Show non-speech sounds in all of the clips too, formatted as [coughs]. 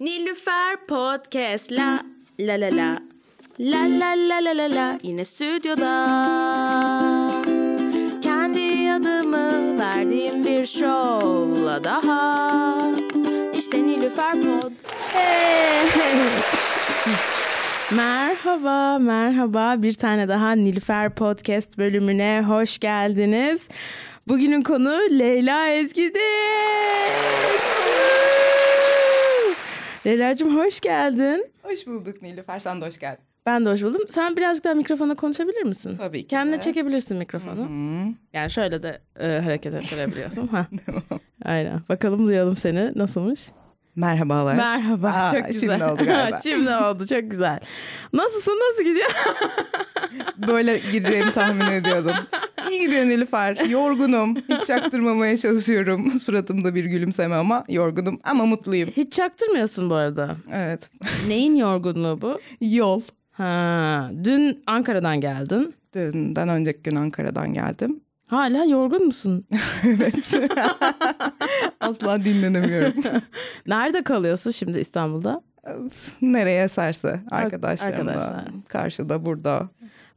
Nilüfer Podcast la la la la La la la la la la yine stüdyoda Kendi adımı verdiğim bir şovla daha İşte Nilüfer Pod! [laughs] Merhaba, merhaba. Bir tane daha Nilüfer Podcast bölümüne hoş geldiniz. Bugünün konu Leyla Ezgi'dir. Leyla'cığım hoş geldin. Hoş bulduk Nilüfer. Sen de hoş geldin. Ben de hoş buldum. Sen birazcık daha mikrofona konuşabilir misin? Tabii ki Kendine de. çekebilirsin mikrofonu. Hı. Yani şöyle de e, hareket ettirebiliyorsun. [laughs] ha. Aynen. Bakalım duyalım seni. Nasılmış? Merhabalar. Merhaba. Aa, çok güzel. şimdi oldu galiba. [laughs] şimdi oldu. Çok güzel. Nasılsın? Nasıl gidiyor? [laughs] Böyle gireceğini tahmin ediyordum. İyi gidiyor Nilüfer. Yorgunum. Hiç çaktırmamaya çalışıyorum. [laughs] Suratımda bir gülümseme ama yorgunum ama mutluyum. Hiç çaktırmıyorsun bu arada. Evet. Neyin yorgunluğu bu? Yol. Ha, dün Ankara'dan geldin. Dünden önceki gün Ankara'dan geldim. Hala yorgun musun? [laughs] Evet. [laughs] Asla dinlenemiyorum. [laughs] Nerede kalıyorsun şimdi İstanbul'da? Nereye eserse arkadaşlarımla. arkadaşlar. Karşıda burada.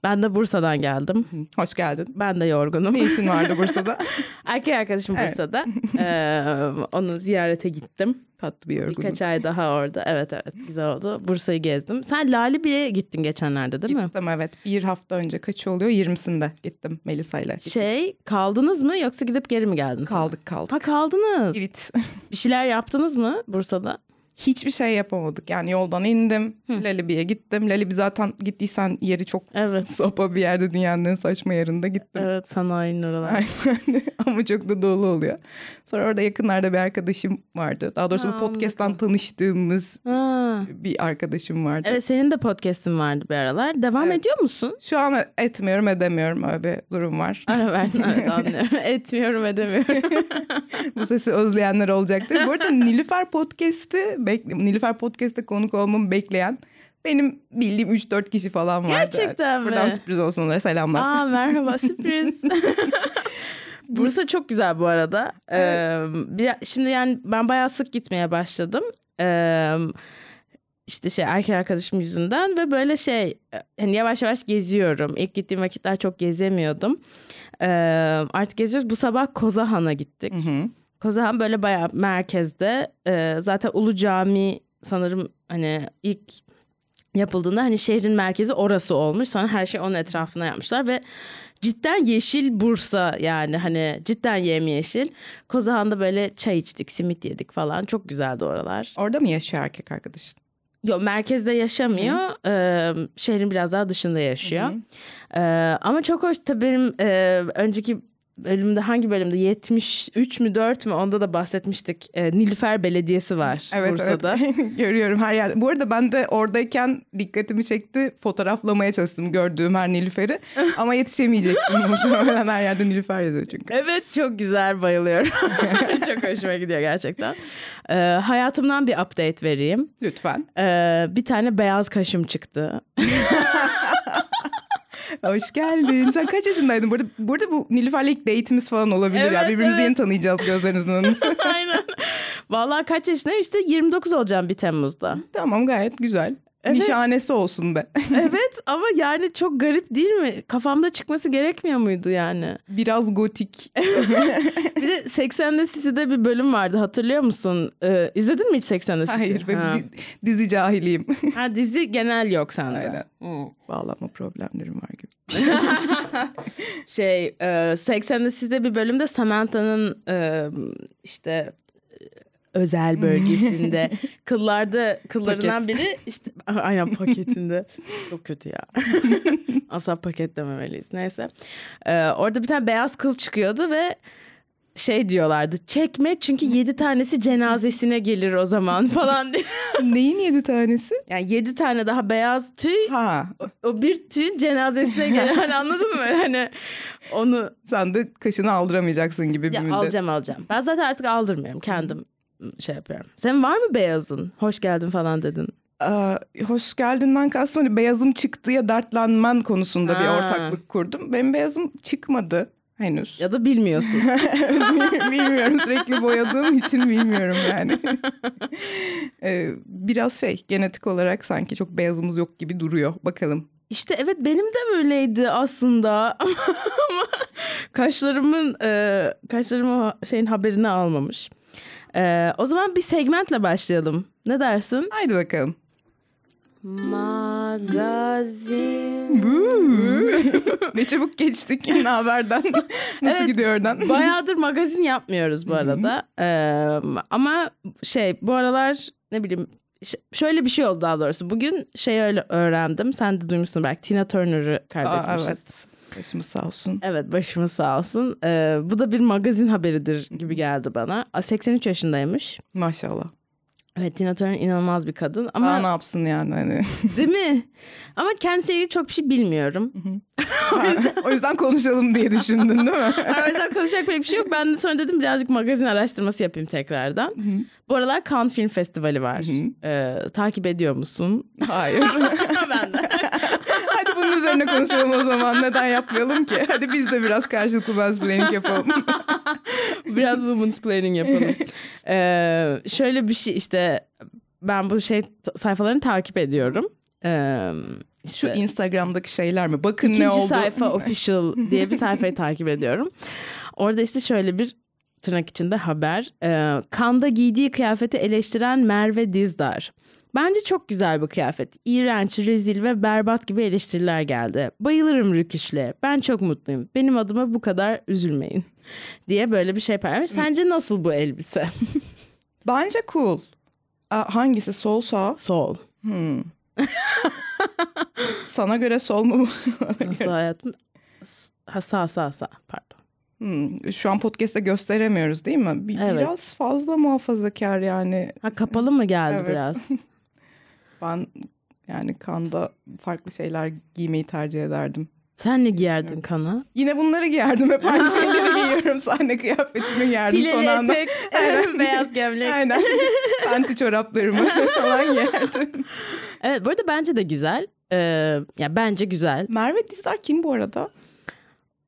Ben de Bursa'dan geldim. Hoş geldin. Ben de yorgunum. Ne işin vardı Bursa'da? [laughs] Erkek arkadaşım. Bursa'da. [laughs] Ee, onu ziyarete gittim. Tatlı bir yorgunluk. Birkaç ay daha orada. Evet evet güzel oldu. Bursa'yı gezdim. Sen Lalibi'ye gittin geçenlerde değil mi? Gittim evet. Bir hafta önce kaç oluyor? 20'sinde gittim Melisa'yla. Gittim. Şey kaldınız mı yoksa gidip geri mi geldiniz? Kaldık kaldık. Ha kaldınız. Evet. [laughs] Bir şeyler yaptınız mı Bursa'da? Hiçbir şey yapamadık. Yani yoldan indim. Lalibi'ye gittim. Lalibi zaten gittiysen yeri çok Evet. sopa bir yerde dünyanın en saçma yerinde gittim. Evet sanayinin oralar. [laughs] Ama çok da dolu oluyor. Sonra orada yakınlarda bir arkadaşım vardı. Daha doğrusu Ha, bu podcast'tan tanıştığımız Ha. bir arkadaşım vardı. Evet senin de podcast'in vardı bir aralar. Devam Evet. ediyor musun? Şu an etmiyorum edemiyorum öyle bir durum var. [laughs] Ara verdin evet [laughs] anlıyorum. Etmiyorum edemiyorum. Bu sesi özleyenler olacaktır. Bu arada Nilüfer Podcast'ı bek- Nilüfer Podcast'te konuk olmamı bekleyen benim bildiğim 3-4 kişi falan vardı. Gerçekten mi? Buradan sürpriz olsun onlara selamlar. Aa merhaba sürpriz. [laughs] Bursa çok güzel bu arada. Ee, bir, şimdi yani ben bayağı sık gitmeye başladım. Ee, işte şey erkek arkadaşım yüzünden ve böyle şey hani yavaş yavaş geziyorum. İlk gittiğim vakitler çok gezemiyordum. Ee, artık geziyoruz. Bu sabah Kozahan'a gittik. Hı hı. Kozahan böyle bayağı merkezde. Ee, zaten Ulu Cami sanırım hani ilk yapıldığında hani şehrin merkezi orası olmuş. Sonra her şey onun etrafına yapmışlar ve cidden yeşil Bursa yani hani cidden yemyeşil. Kozahan'da böyle çay içtik, simit yedik falan. Çok güzeldi oralar. Orada mı yaşıyor erkek arkadaşın? Yok merkezde yaşamıyor. Ee, şehrin biraz daha dışında yaşıyor. Ee, ama çok hoş tabii benim e, önceki bölümde hangi bölümde 73 mü 4 mü onda da bahsetmiştik. Ee, Nilüfer Belediyesi var Evet Bursa'da. evet. [laughs] Görüyorum her yerde. Bu arada ben de oradayken dikkatimi çekti. Fotoğraflamaya çalıştım gördüğüm her Nilüfer'i. [laughs] Ama yetişemeyecektim. [laughs] Her yerde Nilüfer yazıyor çünkü. Evet çok güzel bayılıyorum. çok hoşuma gidiyor gerçekten. Ee, hayatımdan bir update vereyim. Lütfen. Ee, bir tane beyaz kaşım çıktı. Hoş geldin. Sen kaç yaşındaydın? Burada, burada bu Nilüfer'le ilk date'imiz falan olabilir ya. Evet, Birbirimizi evet. yeni tanıyacağız gözlerinizin önünde. [laughs] Aynen. Vallahi kaç yaşındayım işte 29 olacağım bir Temmuz'da. tamam gayet güzel. Evet. Nişanesi olsun be. [laughs] evet ama yani çok garip değil mi? Kafamda çıkması gerekmiyor muydu yani? Biraz gotik. [laughs] Bir de 80'de City'de bir bölüm vardı hatırlıyor musun? Ee, izledin mi hiç 80'de City? Hayır ben Ha. di- dizi cahiliyim. [laughs] ha, dizi genel yok sende. Aynen. Hmm. Bağlanma problemlerim var gibi. Şey e, 80'de City'de bir bölümde Samantha'nın e, işte özel bölgesinde. [laughs] Kıllarda kıllarından Paket. biri işte aynen paketinde. [laughs] Çok kötü ya. [laughs] Asla paket dememeliyiz. Neyse. Ee, orada bir tane beyaz kıl çıkıyordu ve şey diyorlardı çekme çünkü yedi tanesi cenazesine gelir o zaman falan diye. Neyin yedi tanesi? Yani yedi tane daha beyaz tüy Ha. o bir tüyün cenazesine gelir. Hani anladın mı? Hani onu sen de kaşını aldıramayacaksın gibi bir ya müddet. alacağım alacağım. Ben zaten artık aldırmıyorum kendim şey yapıyorum. Senin var mı beyazın? Hoş geldin falan dedin. Aa, hoş geldiğinden kastım hani beyazım çıktığı ya dertlenmen konusunda bir Ha. ortaklık kurdum. Benim beyazım çıkmadı. henüz. Ya da bilmiyorsun. [laughs] bilmiyorum sürekli boyadığım için bilmiyorum yani. [laughs] Ee, biraz şey genetik olarak sanki çok beyazımız yok gibi duruyor. Bakalım. İşte evet benim de böyleydi aslında [laughs] ama kaşlarımın e, kaşlarım o şeyin haberini almamış. E, o zaman bir segmentle başlayalım. Ne dersin? Haydi bakalım. Magazin. [laughs] ne çabuk geçtik ne haberden. Nasıl Evet, gidiyor oradan? Bayağıdır magazin yapmıyoruz bu arada. E, ama şey bu aralar ne bileyim şöyle bir şey oldu daha doğrusu. Bugün şey öyle öğrendim. Sen de duymuşsun belki Tina Turner'ı Aa, kaybetmişiz. evet. Başımız sağ olsun. Evet başımız sağ olsun. Ee, bu da bir magazin haberidir gibi geldi bana. A, 83 yaşındaymış. Maşallah. Evet Tina Turner inanılmaz bir kadın Ama ama ne yapsın yani hani. [laughs] değil mi? Ama kendisiyle ilgili çok bir şey bilmiyorum. o yüzden konuşalım diye düşündün değil mi? [laughs] o yüzden konuşacak pek bir şey yok. Ben de sonra dedim birazcık magazin araştırması yapayım tekrardan. Bu aralar Cannes Film Festivali var. Ee, takip ediyor musun? Hayır. [laughs] ben de. Bunun üzerine konuşalım o zaman. Neden yapmayalım ki? Hadi biz de biraz karşılıklı mansplaining yapalım. [laughs] Biraz women's planning yapalım. [laughs] Ee, şöyle bir şey işte ben bu şey sayfalarını takip ediyorum. Ee, Şu işte Instagram'daki şeyler mi? Bakın ikinci ne oldu. sayfa [laughs] official diye bir sayfayı takip ediyorum. Orada işte şöyle bir tırnak içinde haber. Ee, Kanda giydiği kıyafeti eleştiren Merve Dizdar. Bence çok güzel bir kıyafet. İğrenç, rezil ve berbat gibi eleştiriler geldi. Bayılırım rüküşle. Ben çok mutluyum. Benim adıma bu kadar üzülmeyin. [laughs] Diye böyle bir şey paylaşmış. Sence nasıl bu elbise? [laughs] Bence cool. Aa, hangisi? Sol sağ? Sol. Hmm. Sana göre sol mu? [laughs] Nasıl hayatım? Ha, sağ sağ sağ pardon. Hmm, Şu an podcast'te gösteremiyoruz değil mi? Bir- Evet. Biraz fazla muhafazakar yani. Ha kapalı mı geldi Evet. biraz? [laughs] Ben yani kanda farklı şeyler giymeyi tercih ederdim. Sen ne giyerdin kana? Yine bunları giyerdim. Hep aynı [laughs] şeyleri giyiyorum. Sahne kıyafetimi giyerdim son Pileli anda. etek, [laughs] Aynen. beyaz gömlek. Aynen. Panti çoraplarımı falan giyerdim. Evet bu arada bence de güzel. Ee, ya bence güzel. Merve Dizdar kim bu arada?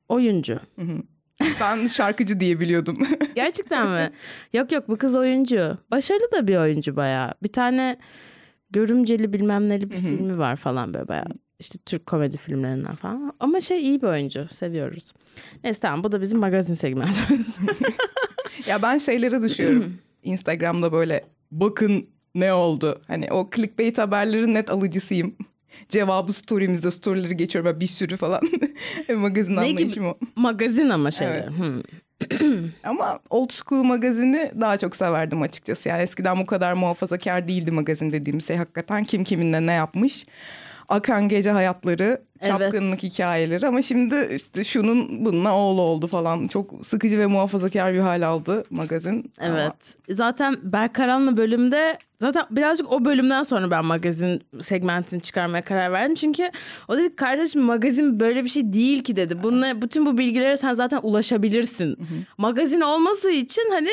Oyuncu. Ben şarkıcı diye biliyordum. [laughs] Gerçekten mi? Yok yok bu kız oyuncu. Başarılı da bir oyuncu bayağı. Bir tane görümceli bilmem neli bir filmi var falan böyle bayağı. İşte Türk komedi filmlerinden falan. Ama şey iyi bir oyuncu. Seviyoruz. Neyse tamam bu da bizim magazin segmentimiz. [laughs] ya ben şeylere düşüyorum. [clears throat] Instagram'da böyle bakın ne oldu? Hani o clickbait haberlerin net alıcısıyım. Cevabı story'imizde story'leri geçiyorum böyle bir sürü falan. [laughs] Magazin Ne gibi? anlayışım o. magazin ama şeyler. Evet. Hmm. [clears throat] Ama old school magazini daha çok severdim açıkçası. Yani eskiden bu kadar muhafazakar değildi magazin dediğimiz şey. Hakikaten kim kiminle ne yapmış. Akan gece hayatları, Evet. çapkınlık hikayeleri ama şimdi işte şunun bununla oğlu oldu falan. Çok sıkıcı ve muhafazakar bir hal aldı magazin. Ama Evet. Zaten Berkaran'la bölümde zaten birazcık o bölümden sonra ben magazin segmentini çıkarmaya karar verdim. Çünkü o dedi kardeşim magazin böyle bir şey değil ki dedi. Bununla, bütün bu bilgilere sen zaten ulaşabilirsin. Magazin olması için hani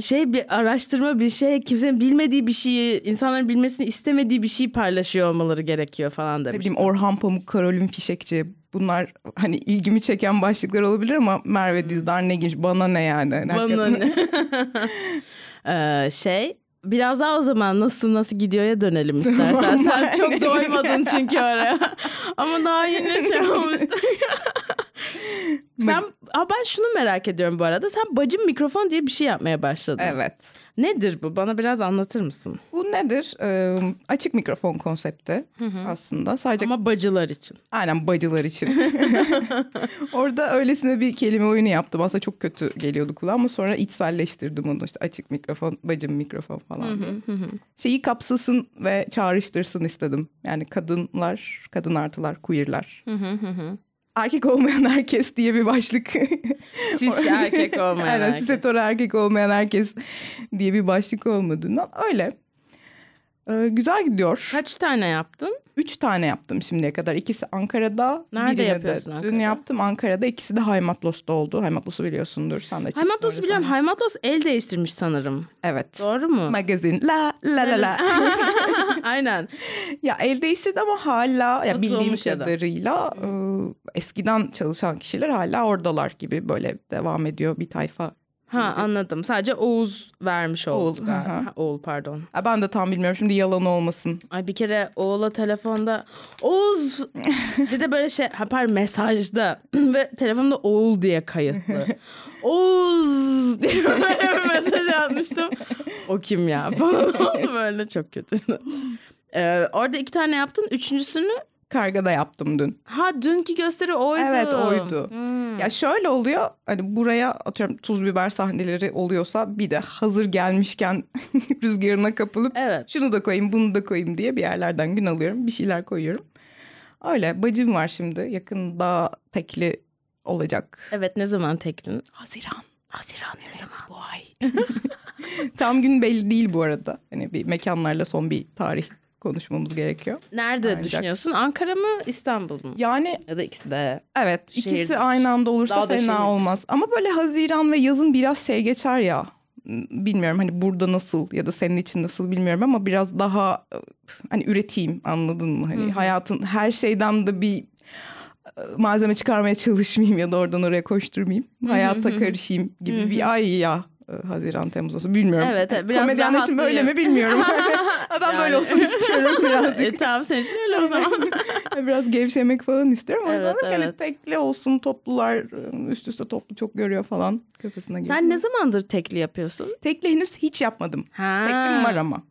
şey bir araştırma bir şey kimsenin bilmediği bir şeyi insanların bilmesini istemediği bir şeyi paylaşıyor olmaları gerekiyor falan ne demiş. bileyim Orhan Pamuk, Karolin Fişekçi bunlar hani ilgimi çeken başlıklar olabilir ama Merve Dizdar ne girmiş bana ne yani. Hani Bana ne? [laughs] Ee, şey biraz daha o zaman nasıl nasıl gidiyor'ya dönelim istersen. [laughs] Sen çok doymadın çünkü oraya. Ama daha yeni şey [laughs] olmuştu. Sen, Aa, ben şunu merak ediyorum bu arada. Sen bacım mikrofon diye bir şey yapmaya başladın. Evet. Nedir bu? Bana biraz anlatır mısın? Bu nedir? Ee, açık mikrofon konsepti aslında. Sadece Ama bacılar için. aynen bacılar için. [laughs] [laughs] Orada öylesine bir kelime oyunu yaptım. Aslında çok kötü geliyordu kulağa ama sonra içselleştirdim onu. işte açık mikrofon, bacım mikrofon falan diye. Şeyi kapsasın ve çağrıştırsın istedim. Yani kadınlar, kadın artılar, queerler. Erkek olmayan herkes diye bir başlık. [laughs] Sis erkek [laughs] olmayan Aynen cis hetero erkek olmayan herkes diye bir başlık olmadığından öyle. Ee, güzel gidiyor. Kaç tane yaptın? Üç tane yaptım şimdiye kadar. İkisi Ankara'da. Nerede yapıyorsun de Ankara'da? Dün yaptım Ankara'da. İkisi de Haymatlos'ta oldu. Haymatlos'u biliyorsundur. Sen de çıktın Haymatlos oraya biliyorum. sonra. Haymatlos el değiştirmiş sanırım. Evet. Doğru mu? Magazin. La la la la. [laughs] Aynen. ya el değiştirdi ama hala ya bildiğim kadarıyla e, eskiden çalışan kişiler hala oradalar gibi böyle devam ediyor bir tayfa. Ha anladım. Sadece Oğuz vermiş oldu. Oğul, galiba. Ha, Oğul pardon. Ya ben de tam bilmiyorum şimdi yalan olmasın. Ay bir kere Oğul'a telefonda Oğuz [laughs] bir de böyle şey ha pardon mesajda [clears throat] ve telefonda Oğul diye kayıtlı. [laughs] Oğuz [laughs] diye böyle bir mesaj atmıştım. O kim ya falan oldu böyle çok kötüydü. Ee, orada iki tane yaptın. Üçüncüsünü Kargada yaptım dün. ha dünkü gösteri oydu. Evet, oydu. Hmm. Ya şöyle oluyor hani buraya atıyorum tuz biber sahneleri oluyorsa bir de hazır gelmişken [laughs] rüzgarına kapılıp Evet. şunu da koyayım bunu da koyayım diye bir yerlerden gün alıyorum bir şeyler koyuyorum. Öyle bacım var şimdi yakında tekli olacak. Evet ne zaman tekrin? Haziran. Haziran ne zaman? Bu ay. [laughs] Tam gün belli değil bu arada. Hani bir mekanlarla son bir tarih konuşmamız gerekiyor. Nerede Ancak- düşünüyorsun? Ankara mı İstanbul mu? Yani Ya da ikisi de. evet Şehir ikisi aynı anda olursa Daha da fena şehir olmaz. Ama böyle Haziran ve yazın biraz şey geçer ya. Bilmiyorum hani burada nasıl ya da senin için nasıl bilmiyorum ama biraz daha hani üreteyim anladın mı? Hani hayatın her şeyden de bir malzeme çıkarmaya çalışmayayım ya da oradan oraya koşturmayayım. Hayata karışayım gibi bir ay ya. E, Haziran Temmuz olsun bilmiyorum. Evet, evet, biraz Komedyenler için böyle mi bilmiyorum. [laughs] [laughs] Ben böyle Yani. olsun istiyorum birazcık. [laughs] e, tamam senin için öyle o zaman. Biraz gevşemek falan istiyorum. O yüzden Evet, de hani evet. tekli olsun toplular ıı, üst üste toplu çok görüyor falan kafasına geliyor. Sen ne zamandır tekli yapıyorsun? Tekli henüz hiç yapmadım. Ha. Teklim var ama.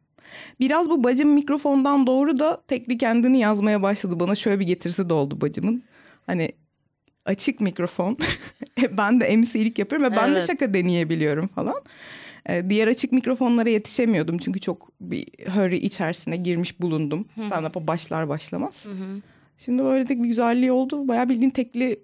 Biraz bu bacım mikrofondan doğru da tekli kendini yazmaya başladı. Bana şöyle bir getirisi de oldu bacımın. Hani açık mikrofon. [laughs] ben de MC'lik yapıyorum ve ben de Evet. şaka deneyebiliyorum falan. Ee, diğer açık mikrofonlara yetişemiyordum. Çünkü çok bir hurry içerisine girmiş bulundum. Stand-up'a başlar başlamaz. Şimdi böyle de bir güzelliği oldu. Bayağı bildiğin tekli...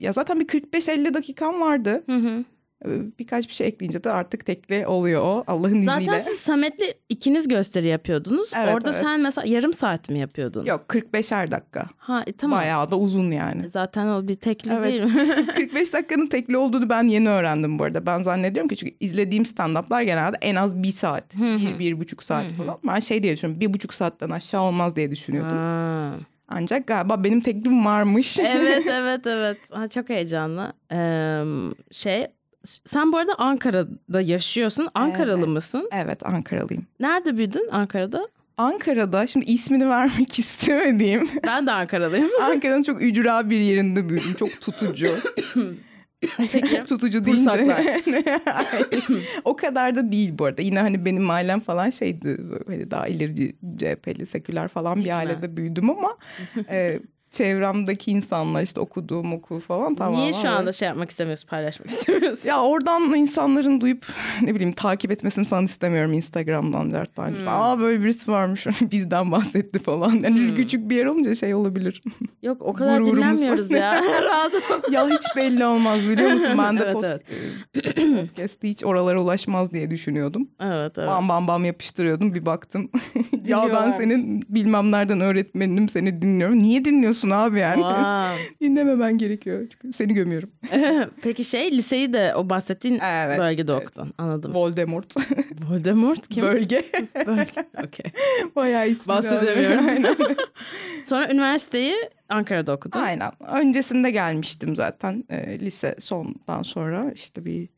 Ya zaten bir 45-50 dakikam vardı. Hı hı. Ee, Birkaç bir şey ekleyince de artık tekli oluyor o. Allah'ın Zaten izniyle. siz Samet'le ikiniz gösteri yapıyordunuz. Evet, Orada evet. sen mesela yarım saat mi yapıyordun? Yok 45'er dakika. Ha e, tamam. Bayağı da uzun yani. Zaten o bir tekli Evet. değil mi? [laughs] 45 dakikanın tekli olduğunu ben yeni öğrendim bu arada. Ben zannediyorum ki çünkü izlediğim stand-up'lar genelde en az bir saat, bir, bir buçuk saat falan. Ben şey diye düşünüyorum, bir buçuk saatten aşağı olmaz diye düşünüyordum. Ha. Ancak galiba benim teklim varmış. evet [laughs] evet evet. Ha, çok heyecanlı. Ee, şey sen bu arada Ankara'da yaşıyorsun. Ankaralı Evet. mısın? evet, Ankaralıyım. Nerede büyüdün Ankara'da? Ankara'da şimdi ismini [laughs] vermek istemediğim Ben de Ankara'lıyım. [laughs] Ankara'nın çok ücra bir yerinde büyüdüm. Çok tutucu. [coughs] Peki. [laughs] tutucu deyince. O kadar da değil bu arada. Yine hani benim ailem falan şeydi. Hani daha ilerici CHP'li, seküler falan Hiç bir mi? ailede büyüdüm ama e, çevremdeki insanlar işte okuduğum okul falan tamamen. Niye şu anda şey yapmak istemiyorsun, paylaşmak [laughs] istemiyorsun? Ya oradan insanların duyup ne bileyim takip etmesini falan istemiyorum Instagram'dan dertten. Hmm. Aa böyle birisi varmış [laughs] bizden bahsetti falan. Yani küçük bir yer olunca şey olabilir. [laughs] Yok o kadar Gururumuz dinlenmiyoruz ya. Rahat ya hiç belli olmaz biliyor musun? Ben de Evet, pod- evet. e, podcast'te hiç oralara ulaşmaz diye düşünüyordum. Evet evet. Bam bam bam yapıştırıyordum bir baktım. ya ben senin bilmem nereden öğretmeninim seni dinliyorum. Niye dinliyorsun abi yani? Vay. [laughs] Dinlememen gerekiyor. Çünkü seni gömüyorum. [laughs] Peki şey liseyi de o bahsettiğin Evet, bölgede evet. okudun. Anladım. Voldemort. [laughs] Voldemort kim? Bölge. Bölge. Okey. Bayağı ismi. Bahsedemiyoruz. Aynen. Sonra üniversiteyi Ankara'da okudun. Aynen. Öncesinde gelmiştim zaten. Ee, lise sondan sonra işte bir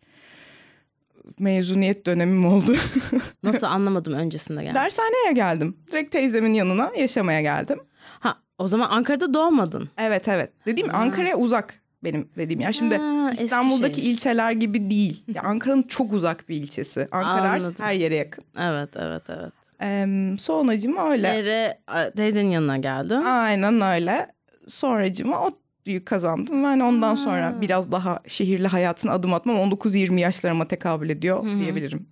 mezuniyet dönemim oldu. [laughs] Nasıl [laughs] anlamadım öncesinde geldi. Dershaneye geldim. Direkt teyzemin yanına yaşamaya geldim. Ha o zaman Ankara'da doğmadın. Evet evet. Dediğim Ha. Ankara'ya uzak benim dediğim yer. Şimdi Ha, İstanbul'daki Eskişehir. ilçeler gibi değil. [laughs] Ankara'nın çok uzak bir ilçesi. Ankara her- Anladım. her yere yakın. Evet evet evet. Ee, sonracıma öyle. Şehre teyzenin yanına geldin. Aynen öyle. Sonracıma ODTÜ'yü kazandım. Yani ondan Ha. sonra biraz daha şehirli hayatına adım atmam 19-20 yaşlarıma tekabül ediyor Hı hı. diyebilirim.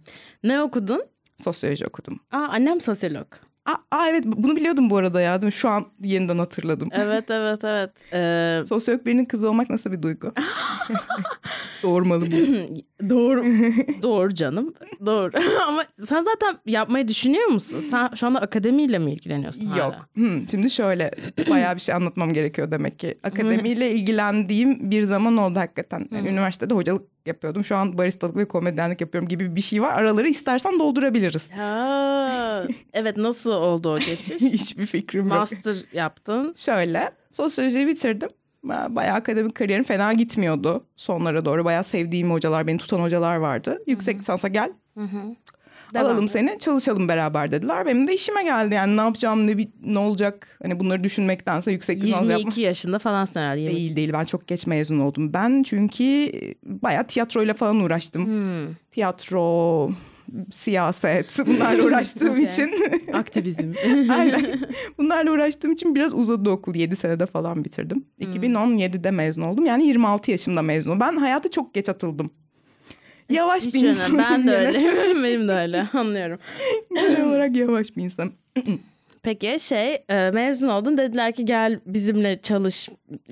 Ne okudun? Sosyoloji okudum. Aa annem sosyolog. Aa, aa, evet bunu biliyordum bu arada ya değil mi? Şu an yeniden hatırladım. Evet evet evet. [laughs] Ee, Sosyolog birinin kızı olmak nasıl bir duygu? [laughs] Doğurmalı mı? [clears throat] doğru. doğru canım. Doğru. [laughs] Ama sen zaten yapmayı düşünüyor musun? Sen şu anda akademiyle mi ilgileniyorsun hala? Yok. Hmm, şimdi şöyle bayağı bir şey anlatmam gerekiyor demek ki. Akademiyle ilgilendiğim bir zaman oldu hakikaten. Yani üniversitede hocalık yapıyordum. Şu an baristalık ve komedyenlik yapıyorum gibi bir şey var. Araları istersen doldurabiliriz. Ha, evet nasıl oldu o geçiş? [laughs] Hiçbir fikrim yok. Master yaptın. Şöyle sosyolojiyi bitirdim. Bayağı akademik kariyerim fena gitmiyordu sonlara doğru. Bayağı sevdiğim hocalar, beni tutan hocalar vardı. Yüksek lisansa gel. Devam Alalım et. seni çalışalım beraber dediler. Benim de işime geldi yani ne yapacağım ne, ne olacak hani bunları düşünmektense yüksek lisans yapmak 22 yaşında falansın herhalde. 22. değil değil ben çok geç mezun oldum. Ben çünkü bayağı tiyatroyla falan uğraştım. Hmm. Tiyatro, siyaset bunlarla [laughs] uğraştığım için Aktivizm. [laughs] aynen bunlarla uğraştığım için biraz uzadı okul 7 senede falan bitirdim. Hmm. 2017'de mezun oldum yani 26 yaşımda mezun oldum. Ben hayata çok geç atıldım. Yavaş Hiç bir insanım. Ben de öyle. [laughs] Benim de öyle. Anlıyorum. Genel olarak yavaş bir insanım. [clears throat] Peki şey e, mezun oldun dediler ki gel bizimle çalış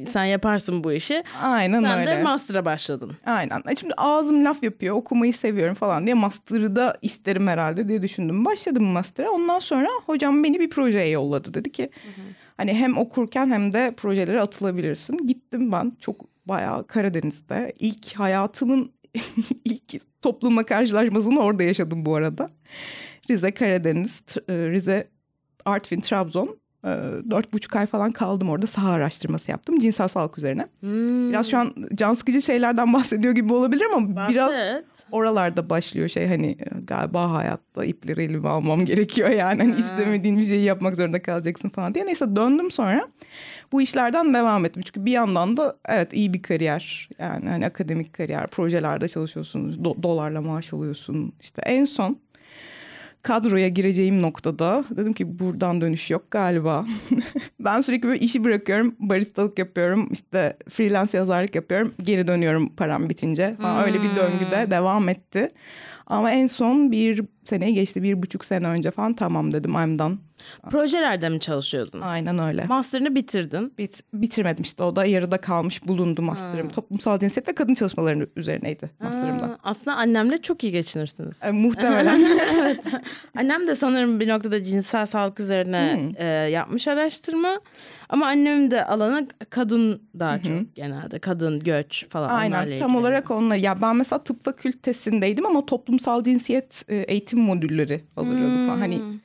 sen yaparsın bu işi. Aynen Sen öyle. de master'a başladın. Aynen. E Şimdi ağzım laf yapıyor, okumayı seviyorum falan diye master'ı da isterim herhalde diye düşündüm. Başladım master'a. Ondan sonra hocam beni bir projeye yolladı. Dedi ki hani hem okurken hem de projelere atılabilirsin. Gittim ben çok bayağı Karadeniz'de. ilk hayatımın [laughs] ilk toplumla karşılaşmasını orada yaşadım bu arada. Rize, Karadeniz, e, Rize, Artvin, Trabzon. E, Dört buçuk ay falan kaldım orada saha araştırması yaptım cinsel sağlık üzerine. Hmm. Biraz şu an can sıkıcı şeylerden [laughs] bahsediyor gibi olabilir ama Bahset. biraz oralarda başlıyor şey hani e, galiba hayatta ipleri elime almam [laughs] gerekiyor yani hani Ha. istemediğin bir şeyi yapmak zorunda kalacaksın falan diye. Neyse döndüm sonra bu işlerden devam ettim. Çünkü bir yandan da evet iyi bir kariyer yani hani akademik kariyer projelerde çalışıyorsun do- dolarla maaş alıyorsun işte en son kadroya gireceğim noktada dedim ki buradan dönüş yok galiba. [laughs] ben sürekli böyle işi bırakıyorum, baristalık yapıyorum, işte freelance yazarlık yapıyorum, geri dönüyorum param bitince. Falan. Öyle bir döngüde devam etti. Ama en son bir seneyi geçti, bir buçuk sene önce falan tamam dedim I'm done. Projelerde mi çalışıyordun? Aynen öyle. Master'ını bitirdin. Bit, bitirmedim işte o da yarıda kalmış bulundu master'ım. Toplumsal cinsiyet ve kadın çalışmaları üzerineydi master'ımda. Aslında annemle çok iyi geçinirsiniz. E, muhtemelen. [laughs] evet. Annem de sanırım bir noktada cinsel sağlık üzerine Hmm. e, yapmış araştırma. Ama annemin de alanı kadın daha çok genelde. Kadın, göç falan Aynen tam olarak onlar. Ya ben mesela tıp fakültesindeydim ama toplumsal cinsiyet e, eğitim modülleri hazırlıyorduk falan. Hani Hmm.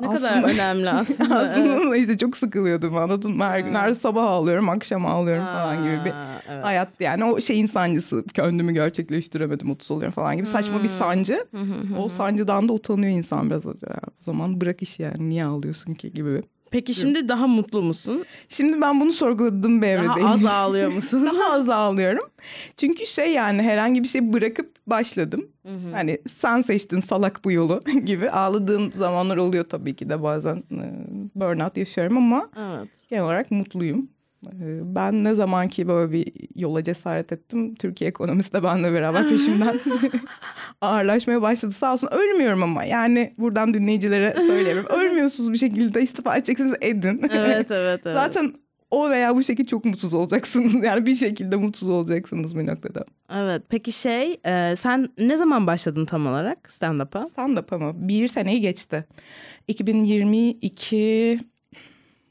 Ne aslında- kadar önemli [laughs] aslında. aslında işte çok sıkılıyordum anladın mı? Her gün her sabah ağlıyorum akşam ağlıyorum falan gibi bir evet. hayat yani o şeyin sancısı kendimi gerçekleştiremedim mutsuz oluyorum falan gibi saçma Hmm. bir sancı. o sancıdan da utanıyor insan biraz. Ya, o zaman bırak işi yani niye ağlıyorsun ki gibi. Peki şimdi daha mutlu musun? Şimdi ben bunu sorguladığım bir Daha evredeyim. az ağlıyor musun? [laughs] daha az ağlıyorum. Çünkü şey yani herhangi bir şey bırakıp başladım. Hani sen seçtin salak bu yolu [laughs] gibi ağladığım zamanlar oluyor tabii ki de bazen burnout yaşıyorum ama evet. genel olarak mutluyum. E, Ben ne zaman ki böyle bir yola cesaret ettim Türkiye ekonomisi de benimle beraber peşimden [laughs] ağırlaşmaya başladı. Sağ olsun ölmüyorum ama yani buradan dinleyicilere söyleyeyim. [laughs] Ölmüyorsunuz bir şekilde istifa edeceksiniz edin. Evet, [laughs] evet, evet. Zaten o veya bu şekilde çok mutsuz olacaksınız. Yani bir şekilde mutsuz olacaksınız bir noktada. Evet. Peki şey, e, sen ne zaman başladın tam olarak stand-up'a? Stand-up ama bir seneyi geçti. 2022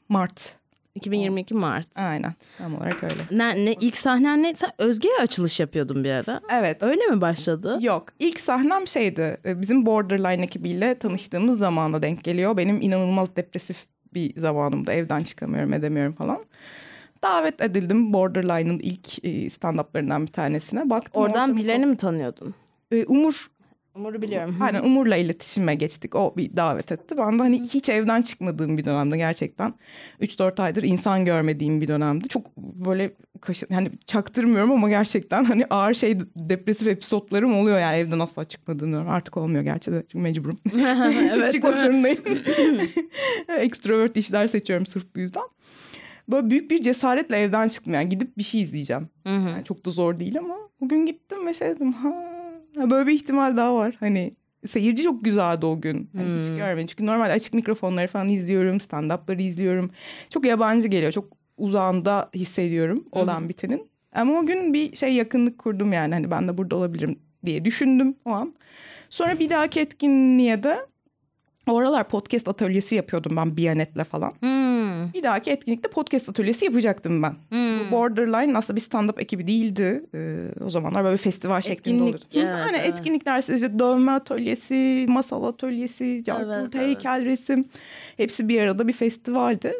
Mart. 2022 Mart. Aynen tam olarak öyle. Ne, ne ilk sahnen neyse Özge'ye açılış yapıyordun bir ara. Evet. Öyle mi başladı? Yok ilk sahnem şeydi e, bizim Borderline ekibiyle tanıştığımız zamana denk geliyor. Benim inanılmaz depresif bir zamanımda evden çıkamıyorum edemiyorum falan. Davet edildim Borderline'ın ilk e, stand-up'larından bir tanesine. Baktım Oradan ortamı- birilerini mi tanıyordun? E, Umur Umur'u biliyorum. Aynen Umur'la iletişime geçtik. O bir davet etti. Ben de hani hiç evden çıkmadığım bir dönemde gerçekten. 3-4 aydır insan görmediğim bir dönemdi. Çok böyle kaşı, yani çaktırmıyorum ama gerçekten hani ağır şey depresif episodlarım oluyor yani evden asla çıkmadığım dönem. Artık olmuyor gerçi de çünkü mecburum. [laughs] [laughs] evet. Çıkmak zorundayım. [laughs] Extrovert işler seçiyorum sırf bu yüzden. Böyle büyük bir cesaretle evden çıktım yani gidip bir şey izleyeceğim. Hı hı. Yani çok da zor değil ama bugün gittim ve şey dedim ha, böyle bir ihtimal daha var. Hani seyirci çok güzeldi o gün. Hani Hmm. Hiç görmedim. Çünkü normalde açık mikrofonları falan izliyorum. Stand-up'ları izliyorum. Çok yabancı geliyor. Çok uzağında hissediyorum olan bitenin. Ama o gün bir şey yakınlık kurdum yani. Hani ben de burada olabilirim diye düşündüm o an. Sonra bir dahaki etkinliğe de o aralar podcast atölyesi yapıyordum ben Biyanet'le falan. Hmm. Bir dahaki etkinlikte podcast atölyesi yapacaktım ben. Hmm. Bu Borderline aslında bir stand-up ekibi değildi. Ee, o zamanlar böyle festival şeklinde Etkinlik, olurdu. evet, hani evet. etkinlikler işte dövme atölyesi, masal atölyesi, carturt, Evet, heykel, resim. Hepsi bir arada bir festivaldi.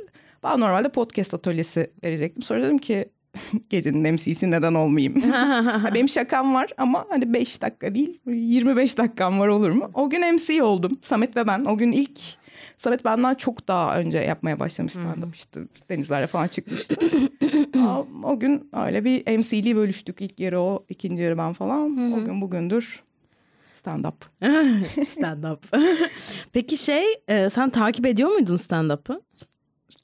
Ben normalde podcast atölyesi verecektim. Sonra dedim ki [laughs] gecenin MC'si neden olmayayım? [laughs] Benim şakam var ama hani 5 dakika değil 25 dakikam var olur mu? O gün MC oldum. Samet ve ben. O gün ilk Samet benden çok daha önce yapmaya başlamıştı. stand-up işte denizlere falan çıkmıştı. Aa, o gün öyle bir MC'liği bölüştük. İlk yarı o, ikinci yarı ben falan. O gün bugündür stand-up. [laughs] stand-up. [laughs] Peki şey e, sen takip ediyor muydun stand-up'ı?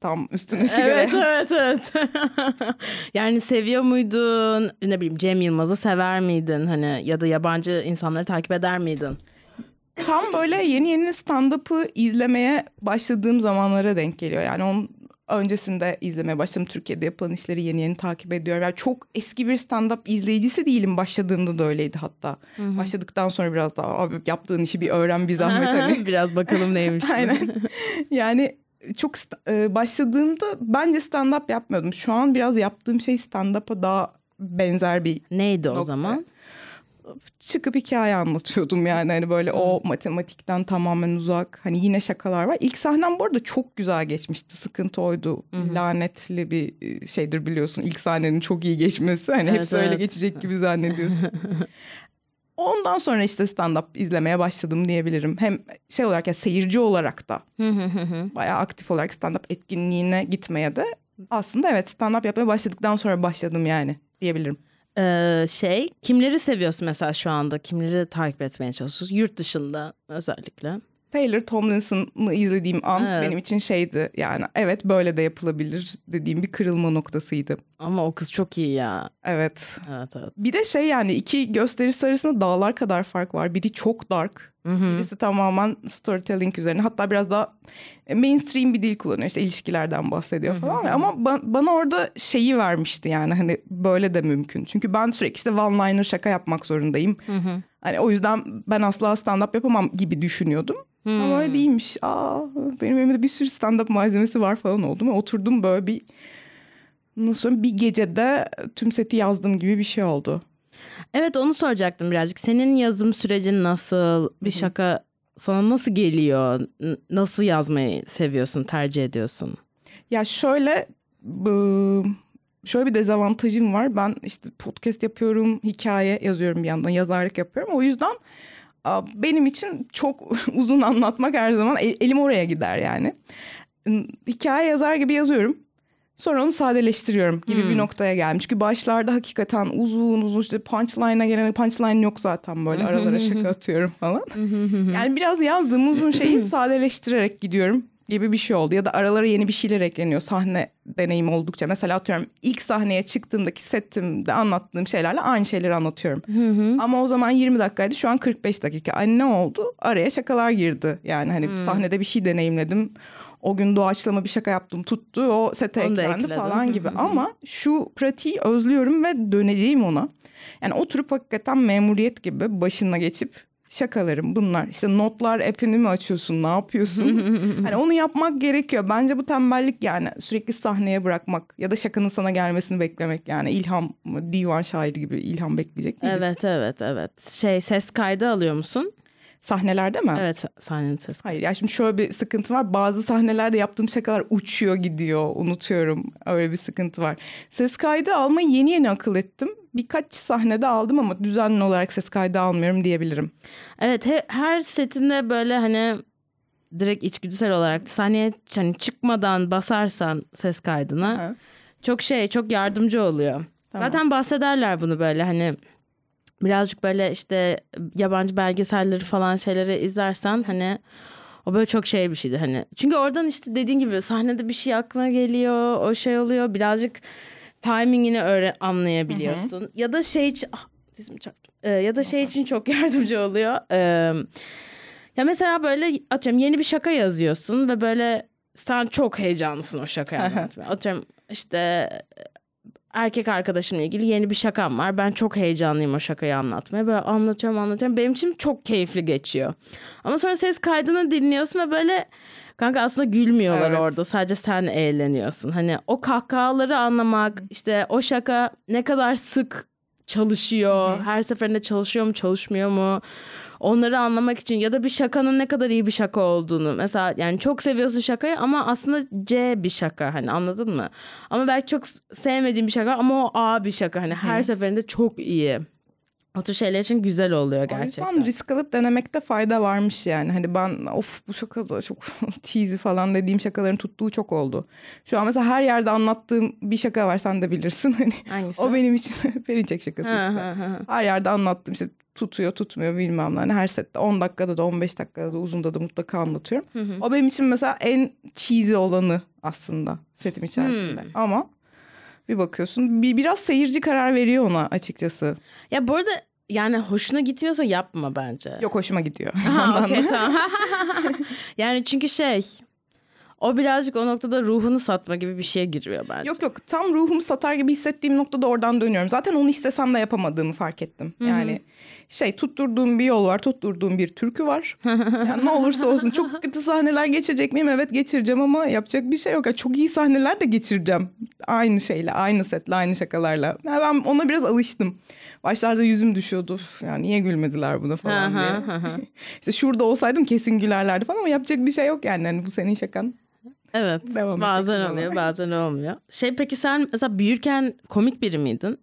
Tam üstüne sigara. Evet evet evet. [laughs] yani seviyor muydun? Ne bileyim Cem Yılmaz'ı sever miydin? Hani ya da yabancı insanları takip eder miydin? Tam böyle yeni yeni stand-up'ı izlemeye başladığım zamanlara denk geliyor. Yani onun öncesinde izlemeye başladım. Türkiye'de yapılan işleri yeni yeni takip ediyorum. Yani çok eski bir stand-up izleyicisi değilim. Başladığımda da öyleydi hatta. Başladıktan sonra biraz daha abi yaptığın işi bir öğren bir zahmet hani. [laughs] Biraz bakalım neymiş. [laughs] Aynen. Yani çok e, başladığımda bence stand-up yapmıyordum. Şu an biraz yaptığım şey stand-up'a daha benzer bir Neydi o Nokta. zaman? Çıkıp hikaye anlatıyordum yani hani böyle o matematikten tamamen uzak hani yine şakalar var. İlk sahnem bu arada çok güzel geçmişti sıkıntı oydu lanetli bir e, şeydir biliyorsun ilk sahnenin çok iyi geçmesi hani Evet, hepsi öyle evet. geçecek gibi [laughs] zannediyorsun. Ondan sonra işte stand-up izlemeye başladım diyebilirim. Hem şey olarak ya seyirci olarak da bayağı aktif olarak stand-up etkinliğine gitmeye de aslında evet stand-up yapmaya başladıktan sonra başladım yani diyebilirim. Ee, şey kimleri seviyorsun mesela şu anda? Kimleri takip etmeye çalışıyorsun? Yurt dışında özellikle. Taylor Tomlinson'ı izlediğim an Evet. benim için şeydi yani evet böyle de yapılabilir dediğim bir kırılma noktasıydı. Ama o kız çok iyi ya. Evet. Evet evet. Bir de şey yani iki gösterisi arasında dağlar kadar fark var. Biri çok dark. Birisi tamamen storytelling üzerine. Hatta biraz daha mainstream bir dil kullanıyor. İşte ilişkilerden bahsediyor falan. Ama ba- bana orada şeyi vermişti yani hani böyle de mümkün. Çünkü ben sürekli işte one liner şaka yapmak zorundayım. Hani o yüzden ben asla stand up yapamam gibi düşünüyordum. Ama öyle değilmiş. Aa, benim elimde bir sürü stand up malzemesi var falan oldum. Oturdum böyle bir nasıl söyleyeyim bir gecede tüm seti yazdım gibi bir şey oldu. Evet onu soracaktım birazcık. Senin yazım sürecin nasıl? Bir şaka sana nasıl geliyor? Nasıl yazmayı seviyorsun, tercih ediyorsun? Ya şöyle şöyle bir dezavantajım var. Ben işte podcast yapıyorum, hikaye yazıyorum bir yandan, yazarlık yapıyorum. O yüzden benim için çok [laughs] uzun anlatmak her zaman el- elim oraya gider yani. Hikaye yazar gibi yazıyorum. Sonra onu sadeleştiriyorum gibi bir noktaya geldim. Çünkü başlarda hakikaten uzun uzun işte punchline'a gelene punchline yok zaten böyle aralara şaka atıyorum falan. yani biraz yazdığım uzun şeyi [clears throat] sadeleştirerek gidiyorum gibi bir şey oldu. Ya da aralara yeni bir şeyler ekleniyor sahne deneyim oldukça. Mesela atıyorum ilk sahneye çıktığımdaki setimde anlattığım şeylerle aynı şeyleri anlatıyorum. Ama o zaman 20 dakikaydı şu an 45 dakika. Ay ne oldu? Araya şakalar girdi. Yani hani sahnede bir şey deneyimledim. O gün doğaçlama bir şaka yaptım tuttu. O sete Onu eklendi falan gibi. Ama şu pratiği özlüyorum ve döneceğim ona. Yani oturup hakikaten memuriyet gibi başına geçip şakalarım bunlar. İşte notlar app'ini mi açıyorsun ne yapıyorsun? [laughs] hani onu yapmak gerekiyor. Bence bu tembellik yani sürekli sahneye bırakmak ya da şakanın sana gelmesini beklemek yani ilham divan şairi gibi ilham bekleyecek değiliz. Evet evet evet. Şey ses kaydı alıyor musun? Sahnelerde mi? Evet sahnenin ses Hayır ya şimdi şöyle bir sıkıntı var. Bazı sahnelerde yaptığım şakalar uçuyor gidiyor. Unutuyorum. Öyle bir sıkıntı var. Ses kaydı almayı yeni yeni akıl ettim. Birkaç sahnede aldım ama düzenli olarak ses kaydı almıyorum diyebilirim. Evet he- her setinde böyle hani direkt içgüdüsel olarak sahneye hani çıkmadan basarsan ses kaydına Ha. çok şey çok yardımcı oluyor. Tamam. Zaten bahsederler bunu böyle hani birazcık böyle işte yabancı belgeselleri falan şeyleri izlersen hani o böyle çok şey bir şeydi hani. Çünkü oradan işte dediğin gibi sahnede bir şey aklına geliyor, o şey oluyor. Birazcık timingini öğre anlayabiliyorsun. Ya da şey hiç- ah, dizimi çarptım. Ee, ya da şey için çok [laughs] yardımcı oluyor. Ee, ya mesela böyle atıyorum yeni bir şaka yazıyorsun ve böyle sen çok heyecanlısın o şakayı anlatmaya. atıyorum işte erkek arkadaşımla ilgili yeni bir şakam var. Ben çok heyecanlıyım o şakayı anlatmaya. Böyle anlatıyorum anlatıyorum. Benim için çok keyifli geçiyor. Ama sonra ses kaydını dinliyorsun ve böyle kanka aslında gülmüyorlar evet. orada. Sadece sen eğleniyorsun. Hani o kahkahaları anlamak, işte o şaka ne kadar sık çalışıyor. Hı-hı. Her seferinde çalışıyor mu, çalışmıyor mu? Onları anlamak için ya da bir şakanın ne kadar iyi bir şaka olduğunu. Mesela yani çok seviyorsun şakayı ama aslında C bir şaka hani anladın mı? Ama belki çok sevmediğin bir şaka ama o A bir şaka hani her Hı. seferinde çok iyi. O tür şeyler için güzel oluyor gerçekten. O yüzden risk alıp denemekte fayda varmış yani. Hani ben of bu şaka da çok [laughs] cheesy falan dediğim şakaların tuttuğu çok oldu. Şu an mesela her yerde anlattığım bir şaka var sen de bilirsin. [laughs] Hani Hangisi? O benim için [laughs] Perinçek şakası işte. her yerde anlattım işte tutuyor tutmuyor bilmem ne. Hani her sette 10 dakikada da 15 dakikada da uzunda da mutlaka anlatıyorum. Hı hı. O benim için mesela en cheesy olanı aslında setim içerisinde. Hı. Ama bir bakıyorsun bir, biraz seyirci karar veriyor ona açıkçası. Ya bu arada yani hoşuna gitmiyorsa yapma bence. Yok hoşuma gidiyor. [laughs] Ha, okey tamam. [laughs] yani çünkü şey o birazcık o noktada ruhunu satma gibi bir şeye giriyor bence. Yok yok tam ruhumu satar gibi hissettiğim noktada oradan dönüyorum. Zaten onu istesem de yapamadığımı fark ettim. Hı-hı. Şey tutturduğum bir yol var, tutturduğum bir türkü var. [laughs] yani ne olursa olsun çok kötü sahneler geçirecek miyim? Evet geçireceğim ama yapacak bir şey yok. Yani çok iyi sahneler de geçireceğim. Aynı şeyle, aynı setle, aynı şakalarla. Yani ben ona biraz alıştım. Başlarda yüzüm düşüyordu. Yani niye gülmediler buna falan diye. [laughs] İşte şurada olsaydım kesin gülerlerdi falan ama yapacak bir şey yok yani. yani bu senin şakan. Evet. Devam bazen oluyor, bazen olmuyor. Şey peki sen mesela büyürken komik biri miydin?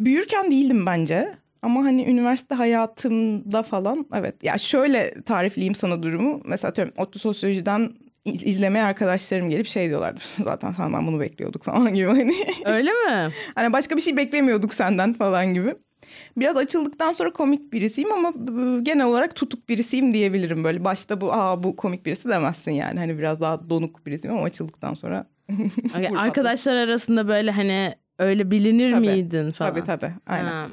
Büyürken değildim bence. Ama hani üniversite hayatımda falan evet. Ya şöyle tarifleyeyim sana durumu. Mesela atıyorum ODTÜ Sosyoloji'den izlemeye arkadaşlarım gelip şey diyorlardı. [laughs] Zaten senden bunu bekliyorduk falan [laughs] gibi hani. Öyle mi? [laughs] hani başka bir şey beklemiyorduk senden falan gibi. Biraz açıldıktan sonra komik birisiyim ama genel olarak tutuk birisiyim diyebilirim. Böyle başta bu aa bu komik birisi demezsin yani. Hani biraz daha donuk birisiyim ama açıldıktan sonra. okay, arkadaşlar arasında böyle hani öyle bilinir tabii, miydin falan? Tabii tabii aynen. Ha.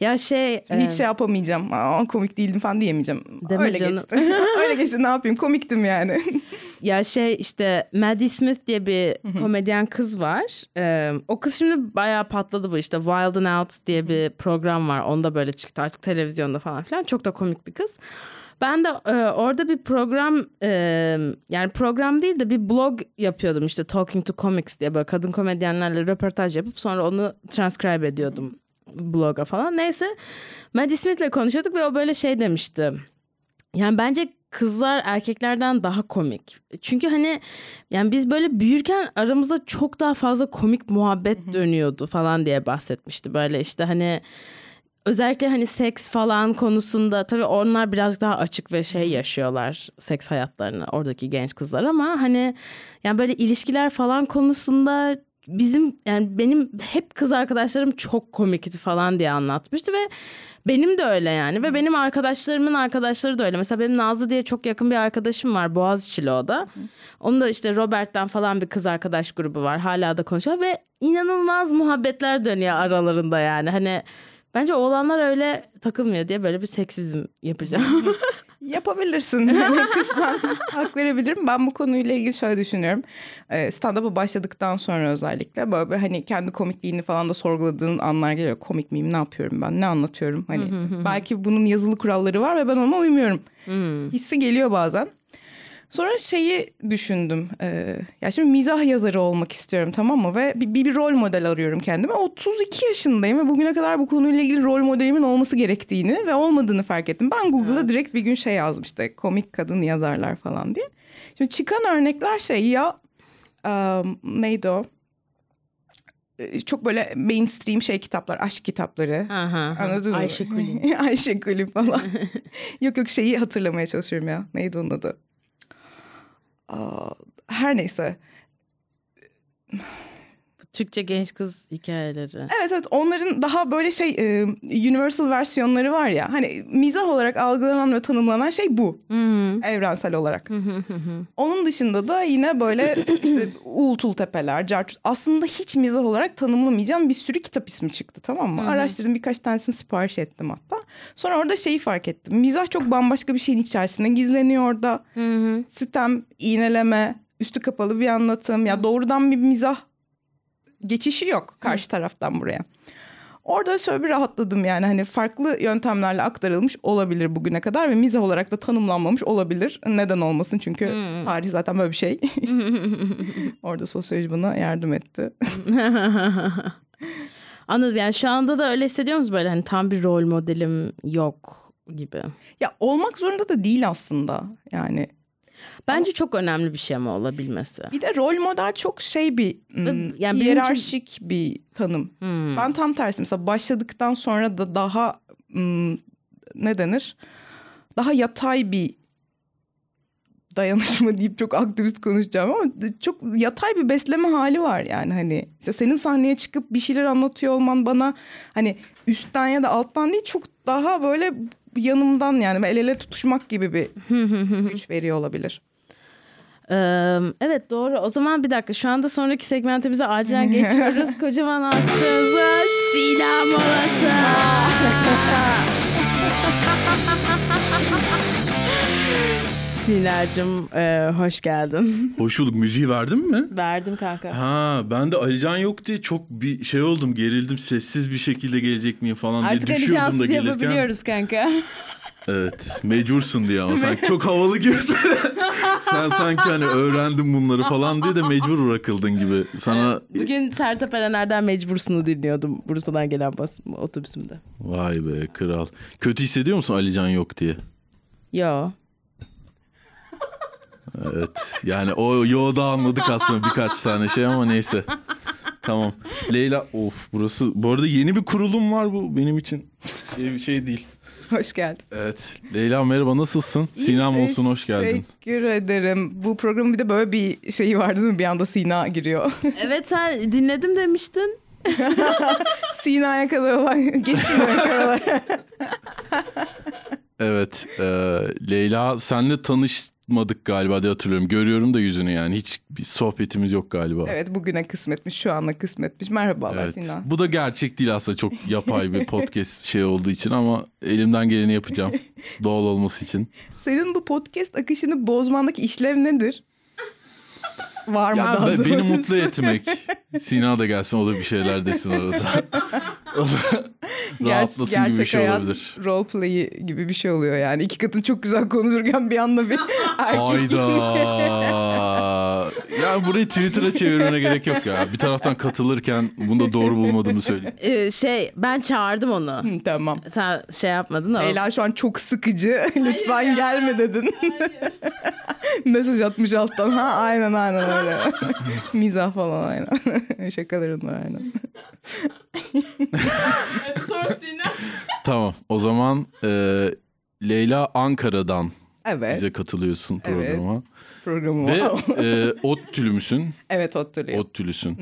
Ya şey... Hiç e... şey yapamayacağım. Aa, komik değildim falan diyemeyeceğim. Deme Öyle canım. geçti. [laughs] Öyle geçti ne yapayım komiktim yani. [laughs] ya şey işte Maddie Smith diye bir komedyen kız var. Ee, o kız şimdi bayağı patladı bu işte. Wild and Out diye bir program var. Onda böyle çıktı artık televizyonda falan filan. Çok da komik bir kız. Ben de e, orada bir program e, yani program değil de bir blog yapıyordum işte Talking to Comics diye böyle kadın komedyenlerle röportaj yapıp sonra onu transcribe ediyordum bloga falan. Neyse Maddie Smith'le konuşuyorduk ve o böyle şey demişti. Yani bence kızlar erkeklerden daha komik. Çünkü hani yani biz böyle büyürken aramızda çok daha fazla komik muhabbet dönüyordu falan diye bahsetmişti. Böyle işte hani özellikle hani seks falan konusunda tabii onlar biraz daha açık ve şey yaşıyorlar seks hayatlarını oradaki genç kızlar ama hani yani böyle ilişkiler falan konusunda bizim yani benim hep kız arkadaşlarım çok komikti falan diye anlatmıştı ve benim de öyle yani ve benim arkadaşlarımın arkadaşları da öyle. Mesela benim Nazlı diye çok yakın bir arkadaşım var Boğaziçi'li o da. Onun da işte Robert'ten falan bir kız arkadaş grubu var. Hala da konuşuyor ve inanılmaz muhabbetler dönüyor aralarında yani. Hani bence oğlanlar öyle takılmıyor diye böyle bir seksizm yapacağım. [laughs] Yapabilirsin. [laughs] [laughs] Kısmen hak verebilirim. Ben bu konuyla ilgili şöyle düşünüyorum. Ee, stand-up'a başladıktan sonra özellikle böyle hani kendi komikliğini falan da sorguladığın anlar geliyor. Komik miyim? Ne yapıyorum ben? Ne anlatıyorum? Hani belki bunun yazılı kuralları var ve ben ona uymuyorum. Hissi geliyor bazen. Sonra şeyi düşündüm. E, ya şimdi mizah yazarı olmak istiyorum tamam mı? Ve bir, bir, bir rol model arıyorum kendime. 32 yaşındayım ve bugüne kadar bu konuyla ilgili rol modelimin olması gerektiğini ve olmadığını fark ettim. Ben Google'a evet. direkt bir gün şey yazmıştı. Komik kadın yazarlar falan diye. Şimdi çıkan örnekler şey ya um, neydi o? çok böyle mainstream şey kitaplar, aşk kitapları. Aha, Anladın Ayşe mı? Kulin. Ayşe Kulin falan. [laughs] yok yok şeyi hatırlamaya çalışıyorum ya. Neydi onun adı? Her neyse. Türkçe genç kız hikayeleri. Evet evet onların daha böyle şey e, universal versiyonları var ya. Hani mizah olarak algılanan ve tanımlanan şey bu. Evrensel olarak. Onun dışında da yine böyle [clears throat] işte Uğultul Tepeler, Cartut. Aslında hiç mizah olarak tanımlamayacağım bir sürü kitap ismi çıktı tamam mı? Araştırdım birkaç tanesini sipariş ettim hatta. Sonra orada şeyi fark ettim. Mizah çok bambaşka bir şeyin içerisinde gizleniyor orada. Sitem, iğneleme, üstü kapalı bir anlatım. Ya doğrudan bir mizah geçişi yok karşı taraftan buraya. Orada şöyle bir rahatladım yani hani farklı yöntemlerle aktarılmış olabilir bugüne kadar ve mizah olarak da tanımlanmamış olabilir. Neden olmasın çünkü tarih zaten böyle bir şey. [laughs] Orada sosyoloji bana yardım etti. [laughs] Anladım yani şu anda da öyle hissediyor musunuz böyle hani tam bir rol modelim yok gibi. Ya olmak zorunda da değil aslında yani. Bence çok önemli bir şey ama olabilmesi. Bir de rol model çok şey bir yani yani benim için- hiyerarşik bir tanım. Ben tam tersi mesela başladıktan sonra da daha hmm, ne denir? Daha yatay bir dayanışma [laughs] deyip çok aktivist konuşacağım ama çok yatay bir besleme hali var yani hani işte senin sahneye çıkıp bir şeyler anlatıyor olman bana hani üstten ya da alttan değil çok daha böyle yanımdan yani el ele tutuşmak gibi bir [laughs] güç veriyor olabilir. Evet doğru. O zaman bir dakika şu anda sonraki segmentimize acilen [laughs] geçiyoruz. Kocaman alkışlarımızla Sina molası. [laughs] Sinacığım e, hoş geldin. [laughs] Hoş bulduk. Müziği verdin mi? Verdim kanka. Ha ben de Alican yok diye çok bir şey oldum gerildim sessiz bir şekilde gelecek miyim falan Artık diye Ali düşüyordum da Cansız gelirken. yapabiliyoruz kanka. [laughs] Evet mecbursun diye ama sen [laughs] çok havalı gibi sen sanki hani öğrendin bunları falan diye de mecbur bırakıldın gibi. Sana Bugün Sertab Erener'den mecbursunu dinliyordum Bursa'dan gelen bas otobüsümde. vay be kral. Kötü hissediyor musun Alican yok diye? Yo. Evet yani o yoda anladık aslında birkaç tane şey ama neyse. Tamam. Leyla of burası bu arada yeni bir kurulum var bu benim için şey, bir şey değil. Hoş geldin. Evet. Leyla merhaba nasılsın? Sinem olsun hoş geldin. Teşekkür ederim. Bu programın bir de böyle bir şeyi vardı değil mi? Bir anda Sina giriyor. [laughs] Evet sen dinledim demiştin. [laughs] Sina'ya kadar olan geçmiyor kadar. Evet. e, Leyla senle tanışmadık galiba diye hatırlıyorum. Görüyorum da yüzünü yani. Hiç bir sohbetimiz yok galiba. Evet bugüne kısmetmiş, şu ana kısmetmiş. Merhabalar Evet. Sina. Bu da gerçek değil aslında çok yapay bir [laughs] podcast şey olduğu için ama elimden geleni yapacağım. [laughs] Doğal olması için. Senin bu podcast akışını bozmandaki işlev nedir? Var mı Ya daha be- beni doğrusu? mutlu [laughs] etmek. Sina da gelsin o da bir şeyler desin arada. [laughs] Da Ger- Rahatlasın gibi bir şey olabilir. role play'i gibi bir şey oluyor yani. İki kadın çok güzel konuşurken bir anda bir [laughs] erkek. Hayda. ya burayı Twitter'a çevirmene gerek yok ya. Bir taraftan katılırken bunu da doğru bulmadığımı söyleyeyim. Ee, şey ben çağırdım onu. Hı, tamam. Sen şey yapmadın ama. Leyla şu an çok sıkıcı. Lütfen gelme dedin. Mesaj atmış alttan. Ha aynen aynen öyle. [laughs] Mizah falan aynen. [laughs] Şakaların var aynen. [laughs] Tamam o zaman e, Leyla Ankara'dan Evet. bize katılıyorsun Evet. programa. Programı Ve var. e, ODTÜ'lü müsün? evet oturuyor. ODTÜ'lüsün.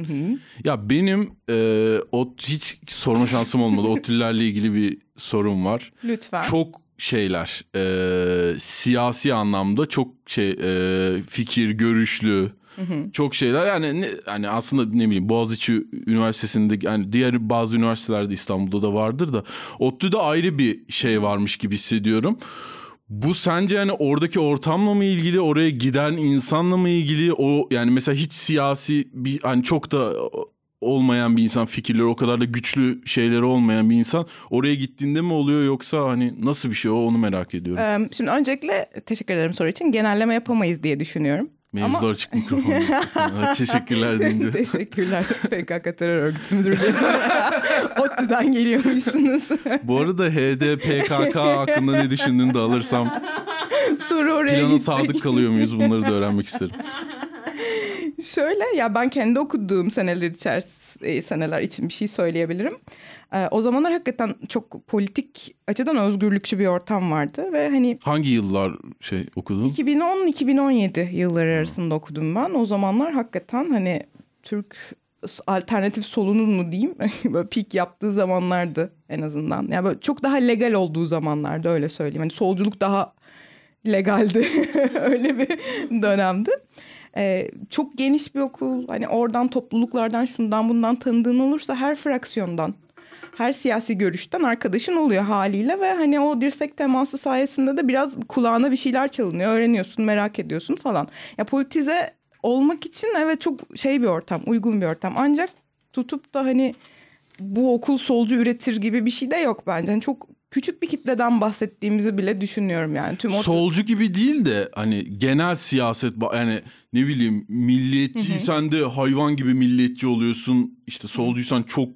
Ya benim e, ODTÜ hiç sorma şansım olmadı. ODTÜ'lülerle ilgili bir sorum var. Lütfen. Çok şeyler e, siyasi anlamda çok şey e, fikir görüşlü çok şeyler yani ne, hani aslında ne bileyim Boğaziçi Üniversitesi'nde yani diğer bazı üniversitelerde İstanbul'da da vardır da ODTÜ'de ayrı bir şey varmış gibi hissediyorum. Bu sence yani oradaki ortamla mı ilgili, oraya giden insanla mı ilgili? O yani mesela hiç siyasi bir hani çok da olmayan bir insan fikirleri o kadar da güçlü şeyleri olmayan bir insan oraya gittiğinde mi oluyor yoksa hani nasıl bir şey o onu merak ediyorum. Şimdi öncelikle teşekkür ederim soru için. Genelleme yapamayız diye düşünüyorum. Mevzular açık mikrofon. [laughs] Teşekkürler deyince. Teşekkürler. PKK terör örgütü müdürü diye [laughs] ODTÜ'den geliyormuşsunuz. Bu arada HDPKK hakkında ne düşündüğünü de alırsam Soru oraya plana gidecek. sadık kalıyor muyuz bunları da öğrenmek isterim. [laughs] [laughs] Şöyle ya ben kendi okuduğum seneler içerisinde seneler için bir şey söyleyebilirim. Ee, o zamanlar hakikaten çok politik açıdan özgürlükçü bir ortam vardı ve hani Hangi yıllar şey okudun? 2010-2017 yılları arasında okudum ben. O zamanlar hakikaten hani Türk alternatif solunun mu diyeyim [laughs] böyle pik yaptığı zamanlardı en azından. Yani böyle çok daha legal olduğu zamanlarda öyle söyleyeyim. Hani solculuk daha legaldi [laughs] öyle bir dönemdi. Ee, çok geniş bir okul hani oradan topluluklardan şundan bundan tanıdığın olursa her fraksiyondan her siyasi görüşten arkadaşın oluyor haliyle ve hani o dirsek teması sayesinde de biraz kulağına bir şeyler çalınıyor. Öğreniyorsun, merak ediyorsun falan. Ya politize olmak için evet çok şey bir ortam, uygun bir ortam. Ancak tutup da hani bu okul solcu üretir gibi bir şey de yok bence. Yani çok küçük bir kitleden bahsettiğimizi bile düşünüyorum yani. Tüm o... Solcu gibi değil de hani genel siyaset yani ne bileyim milliyetçiysen de hayvan gibi milliyetçi oluyorsun. İşte solcuysan çok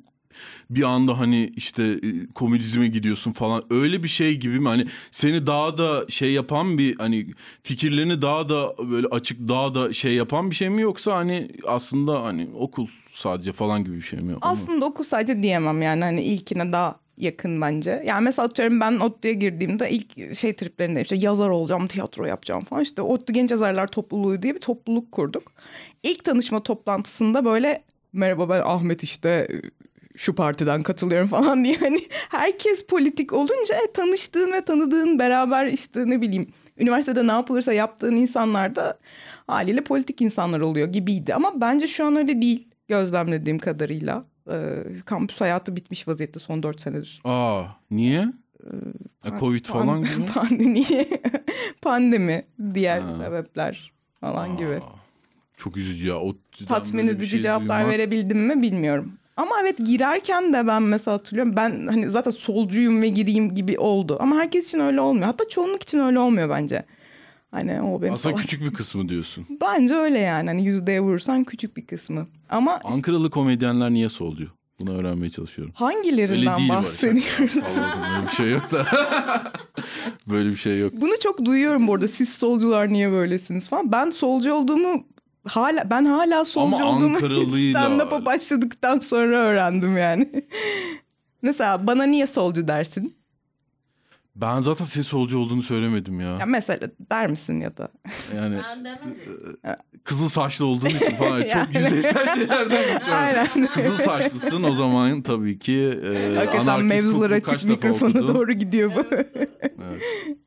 bir anda hani işte e, komünizme gidiyorsun falan öyle bir şey gibi mi hani seni daha da şey yapan bir hani fikirlerini daha da böyle açık daha da şey yapan bir şey mi yoksa hani aslında hani okul sadece falan gibi bir şey mi? Aslında okul sadece diyemem yani hani ilkine daha yakın bence. Yani mesela atıyorum ben ODTÜ'ye girdiğimde ilk şey triplerinde işte yazar olacağım, tiyatro yapacağım falan. İşte ODTÜ Genç Yazarlar Topluluğu diye bir topluluk kurduk. İlk tanışma toplantısında böyle merhaba ben Ahmet işte şu partiden katılıyorum falan diye hani herkes politik olunca e, tanıştığın ve tanıdığın beraber işte ne bileyim üniversitede ne yapılırsa yaptığın insanlar da haliyle politik insanlar oluyor gibiydi. Ama bence şu an öyle değil gözlemlediğim kadarıyla. Ee, kampüs hayatı bitmiş vaziyette son dört senedir. Aa niye? Ee, Covid pan, falan [laughs] gibi Pandemi, [laughs] pandemi diğer ha. sebepler falan Aa, gibi. Çok üzücü ya. O Tatmin edici şey cevaplar duymak... verebildim mi bilmiyorum. Ama evet girerken de ben mesela hatırlıyorum ben hani zaten solcuyum ve gireyim gibi oldu. Ama herkes için öyle olmuyor. Hatta çoğunluk için öyle olmuyor bence. Hani o benim Aslında küçük bir kısmı diyorsun. [laughs] Bence öyle yani. Hani yüzdeye vurursan küçük bir kısmı. Ama Ankaralı komedyenler niye solcu? Bunu öğrenmeye çalışıyorum. Hangilerinden bahsediyoruz? Böyle bir şey yok da. [laughs] böyle bir şey yok. Bunu çok duyuyorum bu arada. Siz solcular niye böylesiniz falan. Ben solcu olduğumu hala ben hala solcu Ama olduğumu [laughs] stand-up'a başladıktan sonra öğrendim yani. Mesela bana niye solcu dersin? Ben zaten senin solcu olduğunu söylemedim ya. ya mesela der misin ya da? Yani ben demem. E, kızıl saçlı olduğun için falan [laughs] yani. çok yüzeysel şeylerden Aynen. Kızıl saçlısın o zaman tabii ki e, Hakikaten mevzular açık mikrofona doğru gidiyor bu. evet. [laughs]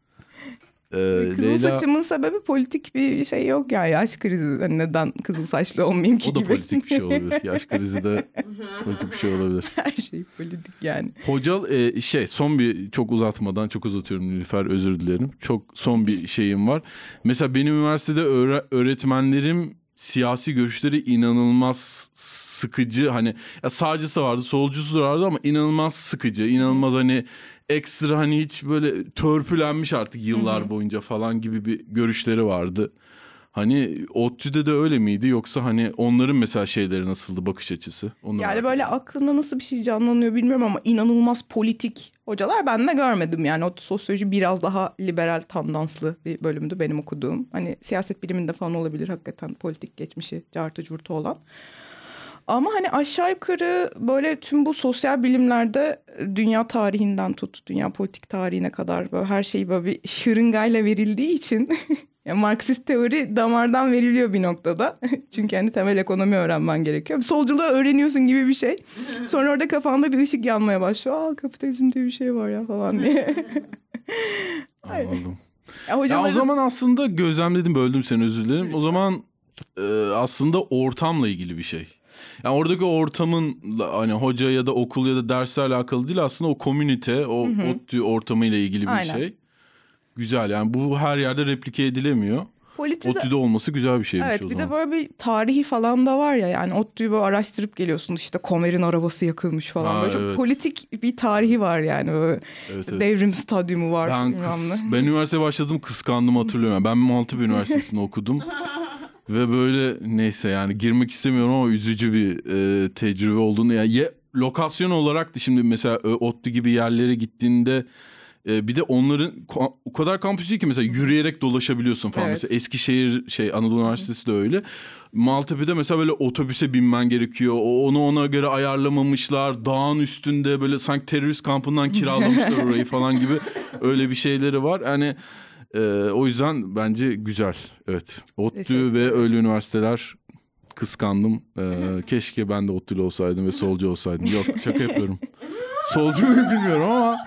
Ee, kızıl Leyla... saçımın sebebi politik bir şey yok ya. Yaş krizi. Hani neden kızıl saçlı olmayayım ki O da gibi. politik bir şey [laughs] olabilir. Yaş krizi de politik bir şey olabilir. Her şey politik yani. Hocal e, şey son bir çok uzatmadan çok uzatıyorum Nilüfer özür dilerim. Çok son bir şeyim var. Mesela benim üniversitede öğre- öğretmenlerim siyasi görüşleri inanılmaz sıkıcı hani ya sağcısı vardı solcusu da vardı ama inanılmaz sıkıcı inanılmaz hani ekstra hani hiç böyle törpülenmiş artık yıllar Hı-hı. boyunca falan gibi bir görüşleri vardı. Hani ODTÜ'de de öyle miydi yoksa hani onların mesela şeyleri nasıldı bakış açısı? Onları yani böyle aklında nasıl bir şey canlanıyor bilmiyorum ama inanılmaz politik hocalar ben de görmedim. Yani ODTÜ sosyoloji biraz daha liberal tandanslı bir bölümdü benim okuduğum. Hani siyaset biliminde falan olabilir hakikaten politik geçmişi cartı curtu olan. Ama hani aşağı yukarı böyle tüm bu sosyal bilimlerde e, dünya tarihinden tut, dünya politik tarihine kadar böyle her şey böyle bir şırıngayla verildiği için [laughs] yani Marksist teori damardan veriliyor bir noktada. [laughs] Çünkü hani temel ekonomi öğrenmen gerekiyor. Solculuğu öğreniyorsun gibi bir şey. [laughs] Sonra orada kafanda bir ışık yanmaya başlıyor. Aa kapitalizm diye bir şey var ya falan diye. Anladım. Ya, hocaların... ya o zaman aslında gözlemledim böldüm seni özür dilerim. O zaman e, aslında ortamla ilgili bir şey. Yani oradaki ortamın hani hoca ya da okul ya da derslerle alakalı değil aslında o komünite, o ODTÜ ortamıyla ilgili bir Aynen. şey. Güzel yani bu her yerde replike edilemiyor. Politize... ODTÜ'de olması güzel bir şeymiş evet, o zaman. Evet bir de böyle bir tarihi falan da var ya yani ODTÜ'yü böyle araştırıp geliyorsun işte Komer'in arabası yakılmış falan. Ha, böyle evet. çok politik bir tarihi var yani böyle evet, evet. devrim stadyumu var. Ben, kıs, ben üniversiteye başladım kıskandım hatırlıyorum. Ben Maltepe Üniversitesi'nde okudum. [laughs] Ve böyle neyse yani girmek istemiyorum ama üzücü bir e, tecrübe olduğunu. Yani ye, lokasyon olarak da şimdi mesela ODTÜ gibi yerlere gittiğinde e, bir de onların o kadar kampüs değil ki mesela yürüyerek dolaşabiliyorsun falan. Evet. Mesela Eskişehir şey Anadolu Üniversitesi de öyle. Maltepe'de mesela böyle otobüse binmen gerekiyor. Onu ona göre ayarlamamışlar. Dağın üstünde böyle sanki terörist kampından kiralamışlar orayı falan gibi öyle bir şeyleri var. Yani ee, o yüzden bence güzel. Evet. ODTÜ ve öyle üniversiteler kıskandım. Ee, keşke ben de ODTÜ'lü olsaydım ve solcu olsaydım. Yok şaka yapıyorum. [laughs] solcu muyum bilmiyorum ama